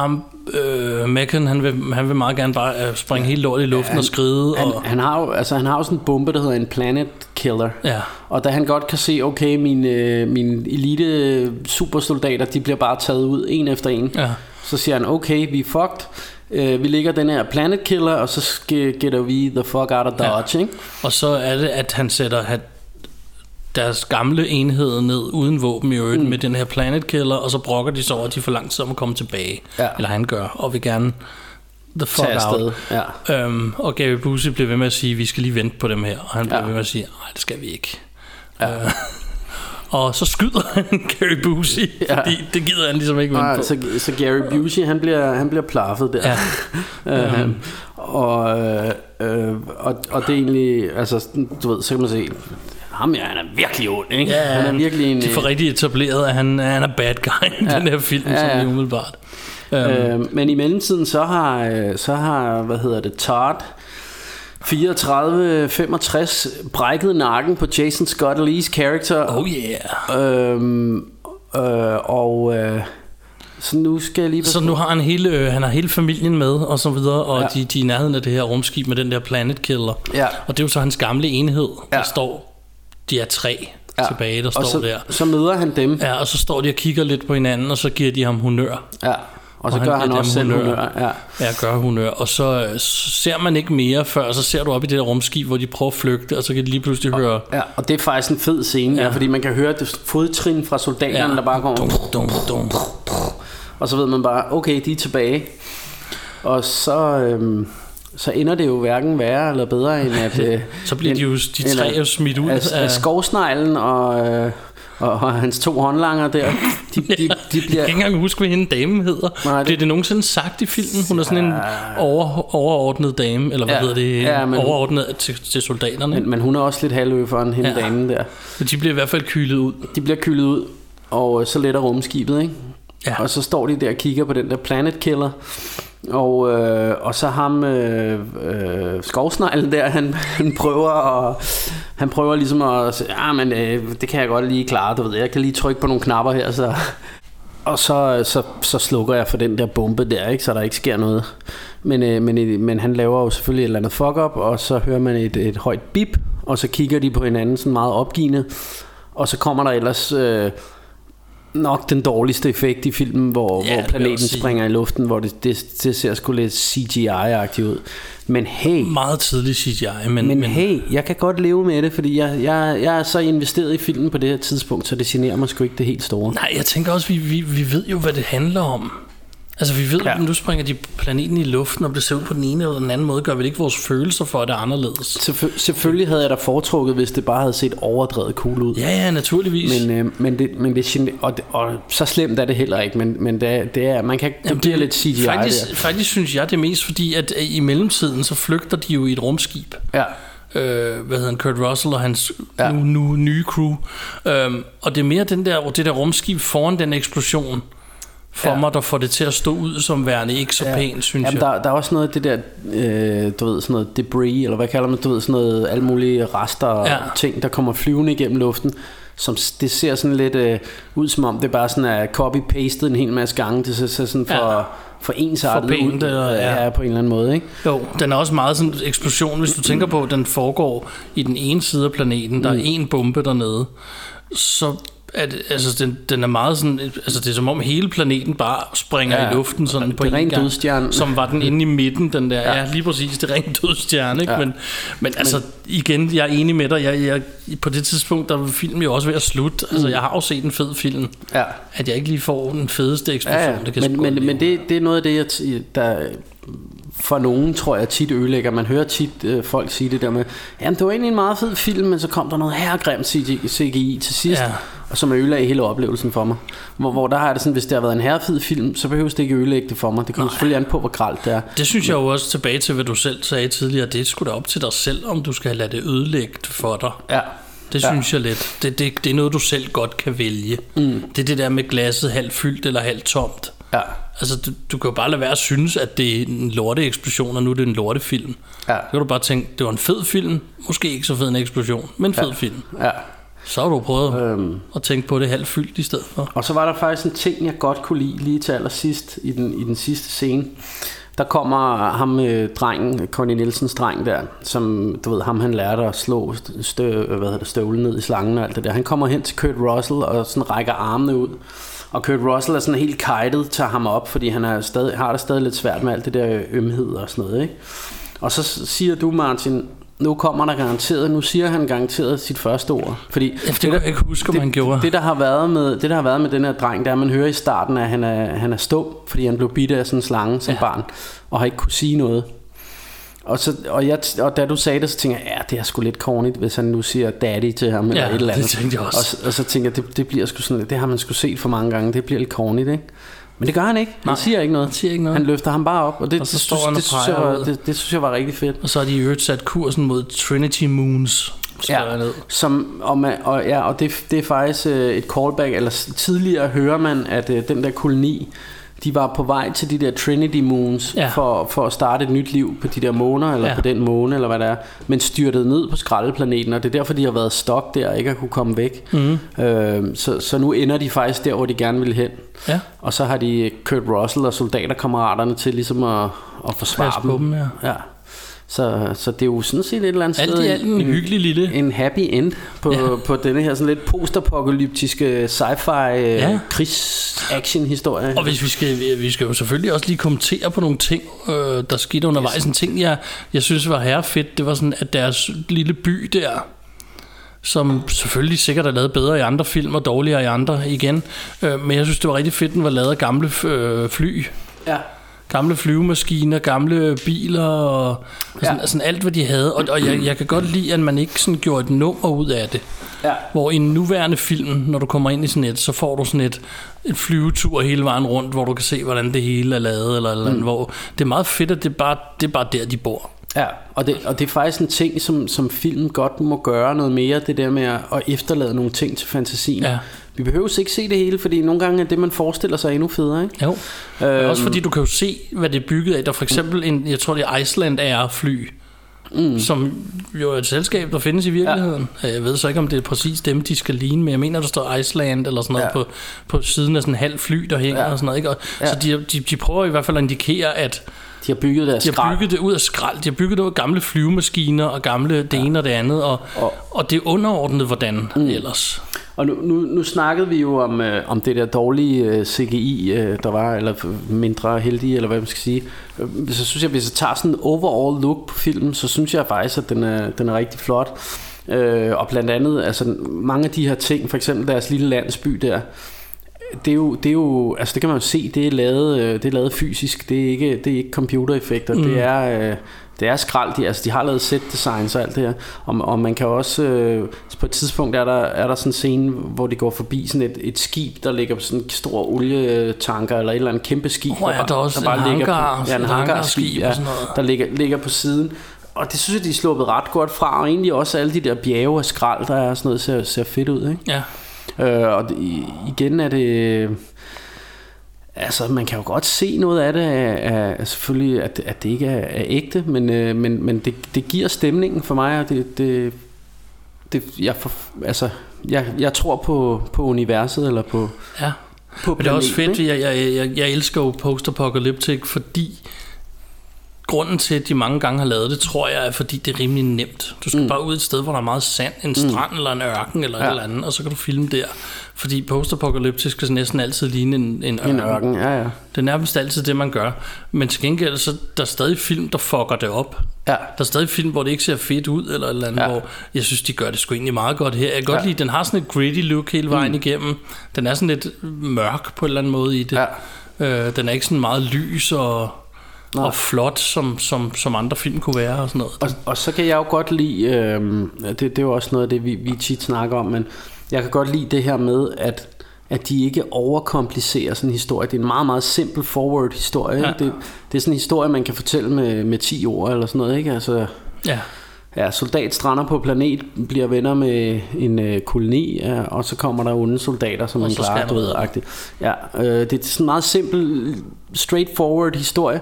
um, øh, Mekken, han vil, han vil meget gerne bare øh, springe hele lortet i luften og skride, Han, og, han, har jo, altså, han har jo sådan en bombe, der hedder en planet killer. ja, Og da han godt kan se, okay, mine, øh, mine elite supersoldater, de bliver bare taget ud en efter en. ja, Så siger han, okay, vi er fucked. Uh, vi ligger den her planet killer, og så getter vi the fuck out of Ja. Dodge, ikke? og så er det, at han sætter deres gamle enhed ned uden våben i øvrigt mm. med den her Planet Killer, og så brokker de sig over, at de får lang tid om at komme tilbage. Ja. Eller han gør, og vil gerne the fuck Tag afsted. out. Ja. Øhm, og Gary Busey bliver ved med at sige, vi skal lige vente på dem her. Og han bliver Ja. ved med at sige, nej, det skal vi ikke. Ja. Øh, og så skyder han Gary Busey, Ja. fordi det gider han ligesom ikke vente Nej, på. så, så Gary Busey, han bliver, han bliver plaffet der. Ja. øh, og, øh, øh, og, og det er egentlig, altså, du ved, så kan man se, ham ja, han er virkelig ond, ikke? Ja, han er virkelig en... de får rigtig etableret, at han, han er bad guy i Ja. den her film, Ja, ja, som umiddelbart. Øhm, Øh, men i mellemtiden så har, øh, så har hvad hedder det, Todd 34-65 brækket nakken på Jason Scott Lees character. oh yeah. Øhm, øh, og, øh, Så nu skal jeg lige... Så nu har han hele, øh, han har hele familien med, og så videre, og Ja. de, de er i nærheden af det her rumskib med den der Planet Killer. Ja. Og det er jo så hans gamle enhed, ja. Ja. der står, de er tre ja. tilbage, der og står så, der. så møder han dem. Ja, og så står de og kigger lidt på hinanden, og så giver de ham honør. Ja. Og så Og gør han han også selv honør. honør. Ja. Ja, gør honør. Og så, øh, så ser man ikke mere før, så ser du op i det der rumskib, hvor de prøver at flygte, og så kan de lige pludselig høre... Ja, og det er faktisk en fed scene, ja. Ja. ja, fordi man kan høre det fodtrin fra soldaterne, ja. der bare går... Dum, dum, dum. Og så ved man bare, okay, de er tilbage. Og så, øhm, så ender det jo hverken værre eller bedre, end at... Øh, Så bliver de jo, de tre er jo smidt ud af, af skovsneglen og, øh, og, og hans to håndlanger der. De, de, de Jeg bliver... kan ikke engang huske, hvad hende damen hedder. Nej, det-. Bliver det nogensinde sagt i filmen? Hun er sådan en over, overordnet dame, eller hvad Ja, hedder det? ja, men- overordnet til, til soldaterne. Men, men hun er også lidt halvøferen, hende ja. Damen der. Men de bliver i hvert fald kylet ud. De bliver kylet ud, og øh, så letter rumskibet, ikke? Ja. Og så står de der og kigger på den der Planet Killer. Og, øh, og så ham øh, øh, skovsneglen der, han, han prøver at, han prøver ligesom at sige, ja, men øh, det kan jeg godt lige klare, du ved, jeg kan lige trykke på nogle knapper her, så, og så, så, så slukker jeg for den der bombe der, ikke, så der ikke sker noget. Men, øh, men, øh, men han laver jo selvfølgelig et eller andet fuck up, og så hører man et, et højt bip, og så kigger de på hinanden sådan meget opgivende, og så kommer der ellers... Øh, nok den dårligste effekt i filmen, hvor, Ja, hvor planeten springer i luften, hvor det, det, det ser sgu lidt CGI-agtigt ud. Men hey, Meget tidlig CGI, men, men, men hey, jeg kan godt leve med det, fordi jeg, jeg, jeg er så investeret i filmen på det her tidspunkt, så det generer mig sgu ikke det helt store. nej, jeg tænker også, vi, vi, vi ved jo, hvad det handler om. Altså vi ved, Ja. ja. nu springer de planeten i luften, og det ser ud på den ene eller den anden måde, gør vi ikke vores følelser for, at det er anderledes. Selvfø- selvfølgelig havde jeg da foretrukket, hvis det bare havde set overdrevet cool ud. Ja, ja, naturligvis. Men, øh, men, det, men det, og, det, og så slemt er det heller ikke, men, men det, det er, man kan, det bliver lidt CGI faktisk, der. faktisk synes jeg det er mest fordi, at øh, i mellemtiden, så flygter de jo i et rumskib. Ja. øh, hvad hedder han, Kurt Russell og hans ja. nu, nu nye crew. Øhm, og det er mere den der, det der rumskib foran den eksplosion, for Ja. mig, der får det til at stå ud som værende ikke så ja. pænt, synes Jamen, jeg. der, der er også noget af det der, øh, du ved, sådan noget debris, eller hvad kalder man, du ved, sådan noget, alle mulige rester og ja. Ting, der kommer flyvende igennem luften, som det ser sådan lidt øh, ud som om, det bare sådan er copy-pastet en hel masse gange, det ser, ser sådan for, ja. for ensartet For pænt, ud, eller- ja. ja. på en eller anden måde, ikke? Jo, den er også meget sådan en eksplosion, hvis du tænker på, at den foregår i den ene side af planeten, der er en bombe dernede, så det, altså den, den er meget sådan, altså det er som om hele planeten bare springer Ja, i luften sådan på en gang, dødsstjerne. som var den inde i midten, den der, Ja. ja, lige præcis, det er ren dødstjerne, ikke? Ja. Men, men altså igen, jeg er enig med dig, jeg, jeg, på det tidspunkt, der var filmen jo også ved at slutte, altså jeg har jo set en fed film, Ja. at jeg ikke lige får den fedeste eksplosion, Ja, ja. det kan men, men, men det, det er noget af det, jeg der for nogen tror jeg tit ødelægger. Man hører tit øh, folk sige det der med, jamen det var egentlig en meget fed film, men så kom der noget herregrimt CGI til sidst, ja. Og som ødelagde hele oplevelsen for mig. Hvor, hvor der har jeg det sådan, hvis det har været en herrefed film, så behøver det ikke ødelægge det for mig. Det kommer selvfølgelig an på, hvor gralt det er. Det synes jeg jo også tilbage til, hvad du selv sagde tidligere. Det er sgu da op til dig selv, om du skal lade det ødelægge for dig. Ja. Det Ja. synes jeg lidt. Det, det, det er noget, du selv godt kan vælge. Mm. Det er det der med glasset halvt fyldt eller halvt tomt. Ja. Altså, du, du kan jo bare lade være at synes, at det er en lorteeksplosion, og nu er det en lortefilm. Ja. Så kan du bare tænke, det var en fed film. Måske ikke så fed en eksplosion, men en fed Ja. film. Ja. Så har du prøvet Øhm. at tænke på det halvt fyldt i stedet for. Og så var der faktisk en ting, jeg godt kunne lide lige til allersidst i den, i den sidste scene. Der kommer ham øh, drengen, Connie Nielsens dreng der, som du ved, ham han lærte at slå stø, hvad hedder det, støvlen ned i slangen og alt det der. Han kommer hen til Kurt Russell og sådan rækker armene ud. Og Kurt Russell er sådan helt kajtet, tager ham op, fordi han er stadig, har det stadig lidt svært med alt det der ømhed og sådan noget. Ikke? Og så siger du, Martin, nu kommer der garanteret, nu siger han garanteret sit første ord. Fordi Ja, det kunne jeg ikke huske, det, han gjorde. Det, der har været med, det, der har været med den her dreng, der er, at man hører i starten, at han er, han er stum, fordi han blev bidt af sådan en slange som ja. Barn, og har ikke kunne sige noget. Og, så, og, jeg, og da du sagde det, så tænkte jeg, ja, det er sgu lidt cornigt, hvis han nu siger daddy til ham, eller Ja, et eller det andet. tænkte jeg også. Og, så- og så tænker jeg, det, det bliver sgu sådan det har man sgu set for mange gange, det bliver lidt cornigt, ikke? Men det gør han ikke. Han Nej, siger ikke noget. han siger ikke noget. Han løfter ham bare op, og det, Og så det, står synes, han og det, synes jeg var, det, det synes jeg var rigtig fedt. Og så har de i øvrigt sat kursen mod Trinity Moons. Ja. Ned. Som, og, man, og, ja, og det, det er faktisk øh, et callback, eller tidligere hører man, at øh, den der koloni, de var på vej til de der Trinity Moons Ja. for, for at starte et nyt liv på de der måner, eller Ja. på den måne, eller hvad det er, men styrtede ned på skraldeplaneten, og det er derfor, de har været stok der og ikke har kunne komme væk. Mm. Øh, så, så nu ender de faktisk der, hvor de gerne vil hen. Ja. Og så har de Kurt Russell og soldaterkammeraterne til ligesom at, at forsvare på dem, ja. ja. Så, så det er jo sådan set et eller andet Alt sted alt en hyggelig lille... en happy end på, Ja. på denne her sådan lidt postapokalyptiske sci-fi Ja. ja. krigs-action historie. Og hvis vi skal, vi skal jo selvfølgelig også lige kommentere på nogle ting, øh, der skete undervejs. En ting, jeg, jeg synes var herrefedt, det var sådan, at deres lille by der, som selvfølgelig sikkert er lavet bedre i andre film og dårligere i andre igen, øh, men jeg synes, det var rigtig fedt, den var lavet af gamle øh, fly. Ja. Gamle flyvemaskiner, gamle biler og sådan, Ja. sådan alt, hvad de havde. Og, og jeg, jeg kan godt lide, at man ikke sådan gjorde et nummer ud af det. Ja. Hvor i en nuværende film, når du kommer ind i sådan et, så får du sådan et, et flyvetur hele vejen rundt, hvor du kan se, hvordan det hele er lavet, eller, eller mm. hvor det er meget fedt, at det er bare, det er bare der, de bor. Ja, og det, og det er faktisk en ting, som, som film godt må gøre noget mere, det der med at, at efterlade nogle ting til fantasien. Ja. Vi behøver ikke se det hele, fordi nogle gange er det, man forestiller sig endnu federe. Ikke? Jo. Øhm. Også fordi du kan jo se, hvad det er bygget af. Der er for eksempel en, jeg tror det er Iceland Air fly, mm. som jo er et selskab, der findes i virkeligheden. Ja. Jeg ved så ikke, om det er præcis dem, de skal ligne, men jeg mener, der står Iceland eller sådan noget ja. På, på siden af sådan en halv fly, der hænger ja. og sådan noget. Ikke? Og. Ja. Så de, de, de prøver i hvert fald at indikere, at De har bygget deres De har skrald. bygget det ud af skrald. De har bygget det ud af gamle flyvemaskiner og gamle det ene og det andet. Og, og, og det er underordnet, hvordan mm. ellers. Og nu, nu, nu snakkede vi jo om, øh, om det der dårlige øh, CGI, øh, der var, eller mindre heldige, eller hvad man skal sige. Øh, Så synes jeg, hvis jeg tager sådan en overall look på filmen, så synes jeg faktisk, at den er, den er rigtig flot. Øh, og blandt andet, altså mange af de her ting, for eksempel deres lille landsby der, det er jo, det er jo altså det kan man jo se, det er lavet, øh, det er lavet fysisk, det er ikke, det er ikke computereffekter, mm. det er, øh, det er skrald, de, altså de har lavet set designs og alt det her, og, og man kan også, øh, på et tidspunkt er der, er der sådan en scene, hvor de går forbi sådan et, et skib, der ligger på sådan en stor olietanker, eller et eller andet kæmpe skib, Åh ja, der er også en ligger hangar, på, ja, en hangarskib, ja, og der ligger, ligger på siden, og det synes jeg, de er sluppet ret godt fra, og egentlig også alle de der bjerge af skrald, der er sådan noget, ser, ser fedt ud, ikke? Ja. Øh, og igen er det... Altså, man kan jo godt se noget af det, af, af, selvfølgelig, at, at det ikke er, er ægte, men, øh, men, men det, det giver stemningen for mig, og det, det, det jeg, for, altså, jeg, jeg tror på, på universet, eller på, Ja. på Men det er også fedt, jeg, jeg, jeg, jeg elsker jo post-apocalyptic, fordi grunden til, at de mange gange har lavet det, tror jeg, er, fordi det er rimelig nemt. Du skal mm. bare ud et sted, hvor der er meget sand, en strand mm. eller en ørken eller ja. et eller andet, og så kan du filme der. Fordi post-apocalyptic skal næsten altid ligne en, en ørken. En ørken, ja, ja. Det er nærmest altid det, man gør. Men til gengæld, så der er stadig film, der fucker det op. Ja. Der er stadig film, hvor det ikke ser fedt ud, eller et eller andet, ja. Ja. hvor jeg synes, de gør det sgu egentlig meget godt her. Jeg kan godt Ja. lide, den har sådan et gritty look hele vejen mm. igennem. Den er sådan lidt mørk på en eller anden måde i det. Ja. Øh, den er ikke sådan meget lys og, og flot, som, som, som andre film kunne være og sådan noget. Og, og så kan jeg jo godt lide, øh, det, det er jo også noget af det, vi, vi tit snakker om, men jeg kan godt lide det her med, at, at de ikke overkomplicerer sådan en historie. Det er en meget, meget simpel forward historie. Ja. Det, det er sådan en historie, man kan fortælle med, med 10 ord eller sådan noget. Ikke? Altså, Ja. Ja, soldat strander på planet, bliver venner med en øh, koloni, ja, og så kommer der onde soldater, som man klarer, du ved. Ja, øh, det er sådan en meget simpel, straightforward historie,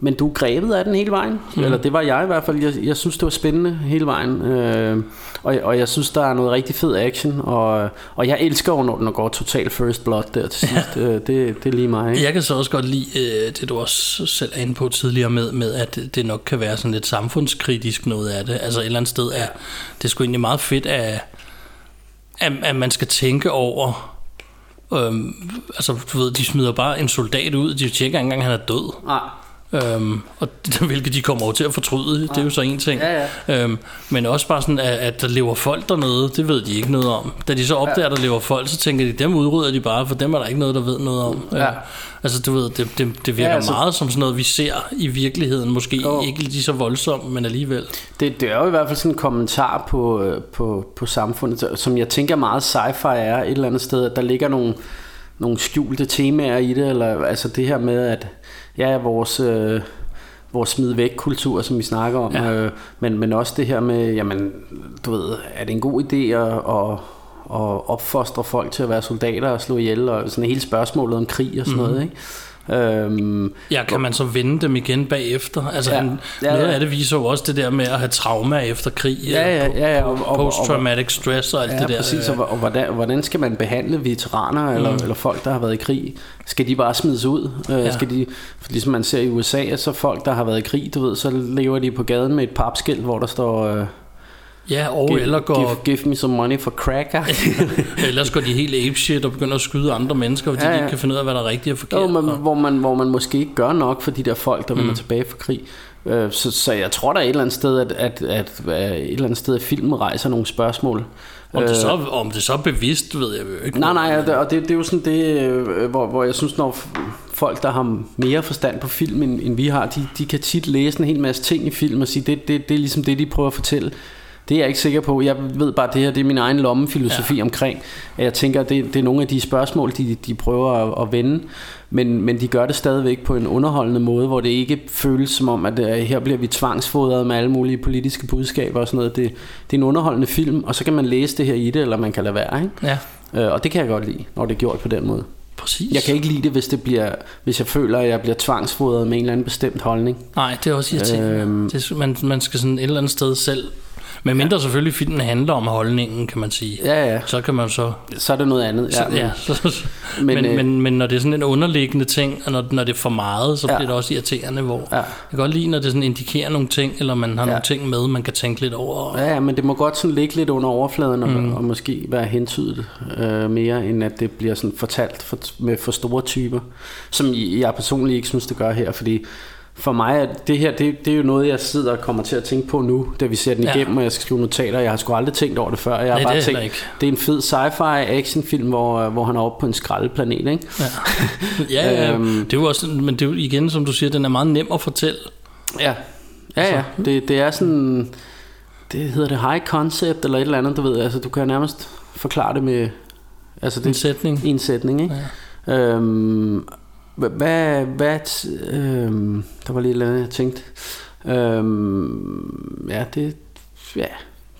men du er grebet af den hele vejen. Mm. Eller det var jeg i hvert fald. Jeg, jeg synes, det var spændende hele vejen. Øh, og, og jeg synes, der er noget rigtig fed action, og, og jeg elsker jo, når den går total first blood der til sidst. øh, det, det er lige mig. Ikke? Jeg kan så også godt lide øh, det, du også selv er inde på tidligere med, med, at det nok kan være sådan lidt samfundskritisk noget af det. Altså et eller andet sted er det sgu egentlig meget fedt, at, at, at man skal tænke over... Øhm, altså, du ved, de smider bare en soldat ud, de tjekker ikke engang, at han er død. Nej. Øhm, og hvilket de kommer over til at fortryde, det er jo så en ting. Ja, Øhm, men også bare sådan, at, at der lever folk dernede, det ved de ikke noget om. Da de så opdager, at der lever folk, så tænker de, dem udrydder de bare, for dem er der ikke noget, der ved noget om. Ja. Øh, altså du ved, det, det, det virker Ja, ja, altså- altså, meget som sådan noget, vi ser i virkeligheden. Måske Jo. ikke lige så voldsomt, men alligevel. Det, det er jo i hvert fald sådan en kommentar på, øh, på, på samfundet, som jeg tænker meget sci-fi er et eller andet sted, at der ligger nogle, nogle skjulte temaer i det, eller altså det her med, at ja, vores, øh, vores smid væk kultur, som vi snakker om, Ja. øh, men, men også det her med, jamen, du ved, er det en god idé at, at, at opfostre folk til at være soldater og slå ihjel, og sådan hele spørgsmålet om krig og sådan Mhm. noget, ikke? Øhm, Ja, kan man så vende dem igen bagefter? Altså, Ja. ja. Han, Ja, noget ja. af det viser jo også det der med at have trauma efter krig. Ja, ja, ja, ja, og- og- og- Post-traumatic stress og alt Ja, det der. præcis. øh, Og, og hvordan, hvordan skal man behandle veteraner eller, Mm. eller folk, der har været i krig? Skal de bare smides ud? Ja. Ja. Skal de, ligesom man ser i USA, så folk, der har været i krig, du ved, så lever de på gaden med et papskilt, hvor der står... Uh, Ja, og eller går, give, give me some money for crack. ellers går de helt ape shit og begynder at skyde andre mennesker, fordi Ja, ja, de ikke kan finde ud af, hvad der er rigtigt og forkert. Jo, men, og- hvor, man, hvor man måske ikke gør nok for de der folk, der vender Mm. tilbage fra krig. Øh, Så, så jeg tror der er et eller andet sted, at, at, at, at et eller andet sted, at filmen rejser nogle spørgsmål. Om det, så, Øh, om det så er bevidst, ved jeg jo ikke. Nej, nej, og det, det, er jo sådan det, øh, hvor, hvor jeg synes, når folk, der har mere forstand på film, end, end vi har, de, de kan tit læse en hel masse ting i film og sige, det, det, det er ligesom det, de prøver at fortælle. Det er jeg ikke sikker på. Jeg ved bare, det her det er min egen lommefilosofi ja. omkring. At jeg tænker, det, det er nogle af de spørgsmål, de, de prøver at, at vende. Men, men de gør det stadigvæk på en underholdende måde, hvor det ikke føles som om, at uh, her bliver vi tvangsfodret med alle mulige politiske budskaber og sådan noget. Det, det er en underholdende film, og så kan man læse det her i det, eller man kan lade være. Ikke? Ja, Øh, og det kan jeg godt lide, når det er gjort på den måde. præcis. Jeg kan ikke lide det, hvis, det bliver, hvis jeg føler, at jeg bliver tvangsfodret med en eller anden bestemt holdning. Nej, det er også irriterende. Øhm. Det, man, man skal sådan et eller andet sted selv... Men mindre ja. selvfølgelig filmen handler om holdningen, kan man sige. Ja, ja. Så kan man så... Så er det noget andet. Så, ja, så, Men, men, men, øh, men, men når det er sådan en underliggende ting, og når, når det er for meget, så Ja. ja. bliver det også irriterende, hvor Ja. jeg kan godt lide, når det sådan indikerer nogle ting, eller man har Ja. ja. nogle ting med, man kan tænke lidt over. Ja, ja, men det må godt sådan ligge lidt under overfladen og, mm. og måske være hentydet øh, mere, end at det bliver sådan fortalt for, med for store typer, som jeg personligt ikke synes, det gør her, fordi for mig er det her, det, det er jo noget, jeg sidder og kommer til at tænke på nu, da vi ser den Ja. igennem, og jeg skal skrive notater. Jeg har sgu aldrig tænkt over det før. Jeg har Nej, bare det er tænkt, ikke. det er en fed sci-fi actionfilm, hvor, hvor han er oppe på en skraldeplanet, ikke? Ja, ja, ja Øhm. det er jo også, men det er jo igen, som du siger, den er meget nem at fortælle. Ja, ja, ja. Altså. Det, det er sådan, det hedder det high concept eller et eller andet, du ved. Altså, du kan nærmest forklare det med, altså det, En sætning. en sætning, ikke? Ja. Øhm, hvad, hvad, øhm, der var lige et eller andet, jeg tænkte. Øhm, ja, det, ja,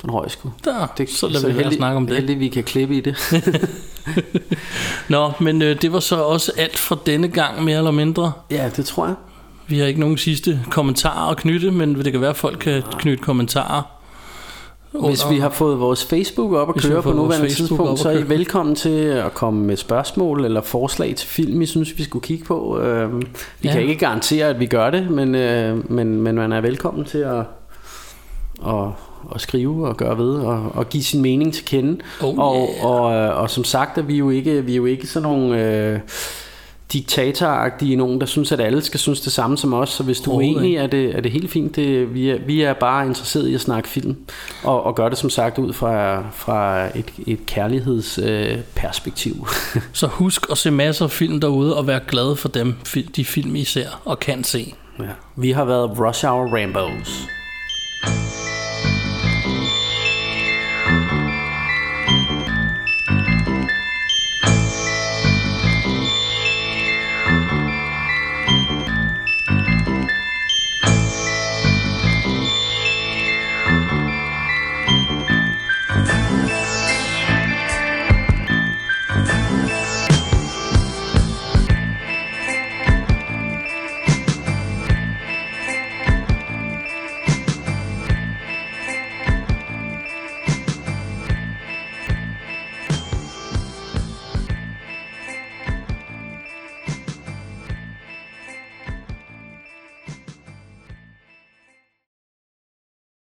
den røg sgu. Der, det, så lader vi heldig- snakke om det. Heldig, vi kan klippe i det. Nå, men øh, det var så også alt for denne gang, mere eller mindre. ja, det tror jeg. Vi har ikke nogen sidste kommentarer at knytte, men det kan være, at folk kan knytte kommentarer. Hvis vi har fået vores Facebook op at Hvis vi køre på nuværende tidspunkt, så er I velkommen til at komme med spørgsmål eller forslag til film, I synes, vi skulle kigge på. Øhm, Vi Ja. kan ikke garantere, at vi gør det, men, øh, men, men man er velkommen til at, at, at skrive og gøre ved og, og give sin mening til kende. Oh, og, yeah. og, øh, og som sagt er vi jo ikke, vi er jo ikke sådan nogle... Øh, diktatoragtige nogen, der synes, at alle skal synes det samme som os. Så hvis du er uenig, er det, er det helt fint. Det, vi, er, vi er bare interesseret i at snakke film, og, og gøre det som sagt ud fra, fra et, et kærlighedsperspektiv. Øh. Så husk at se masser af film derude, og være glad for dem, de film I ser og kan se. ja. Vi har været Rush Hour Rambos.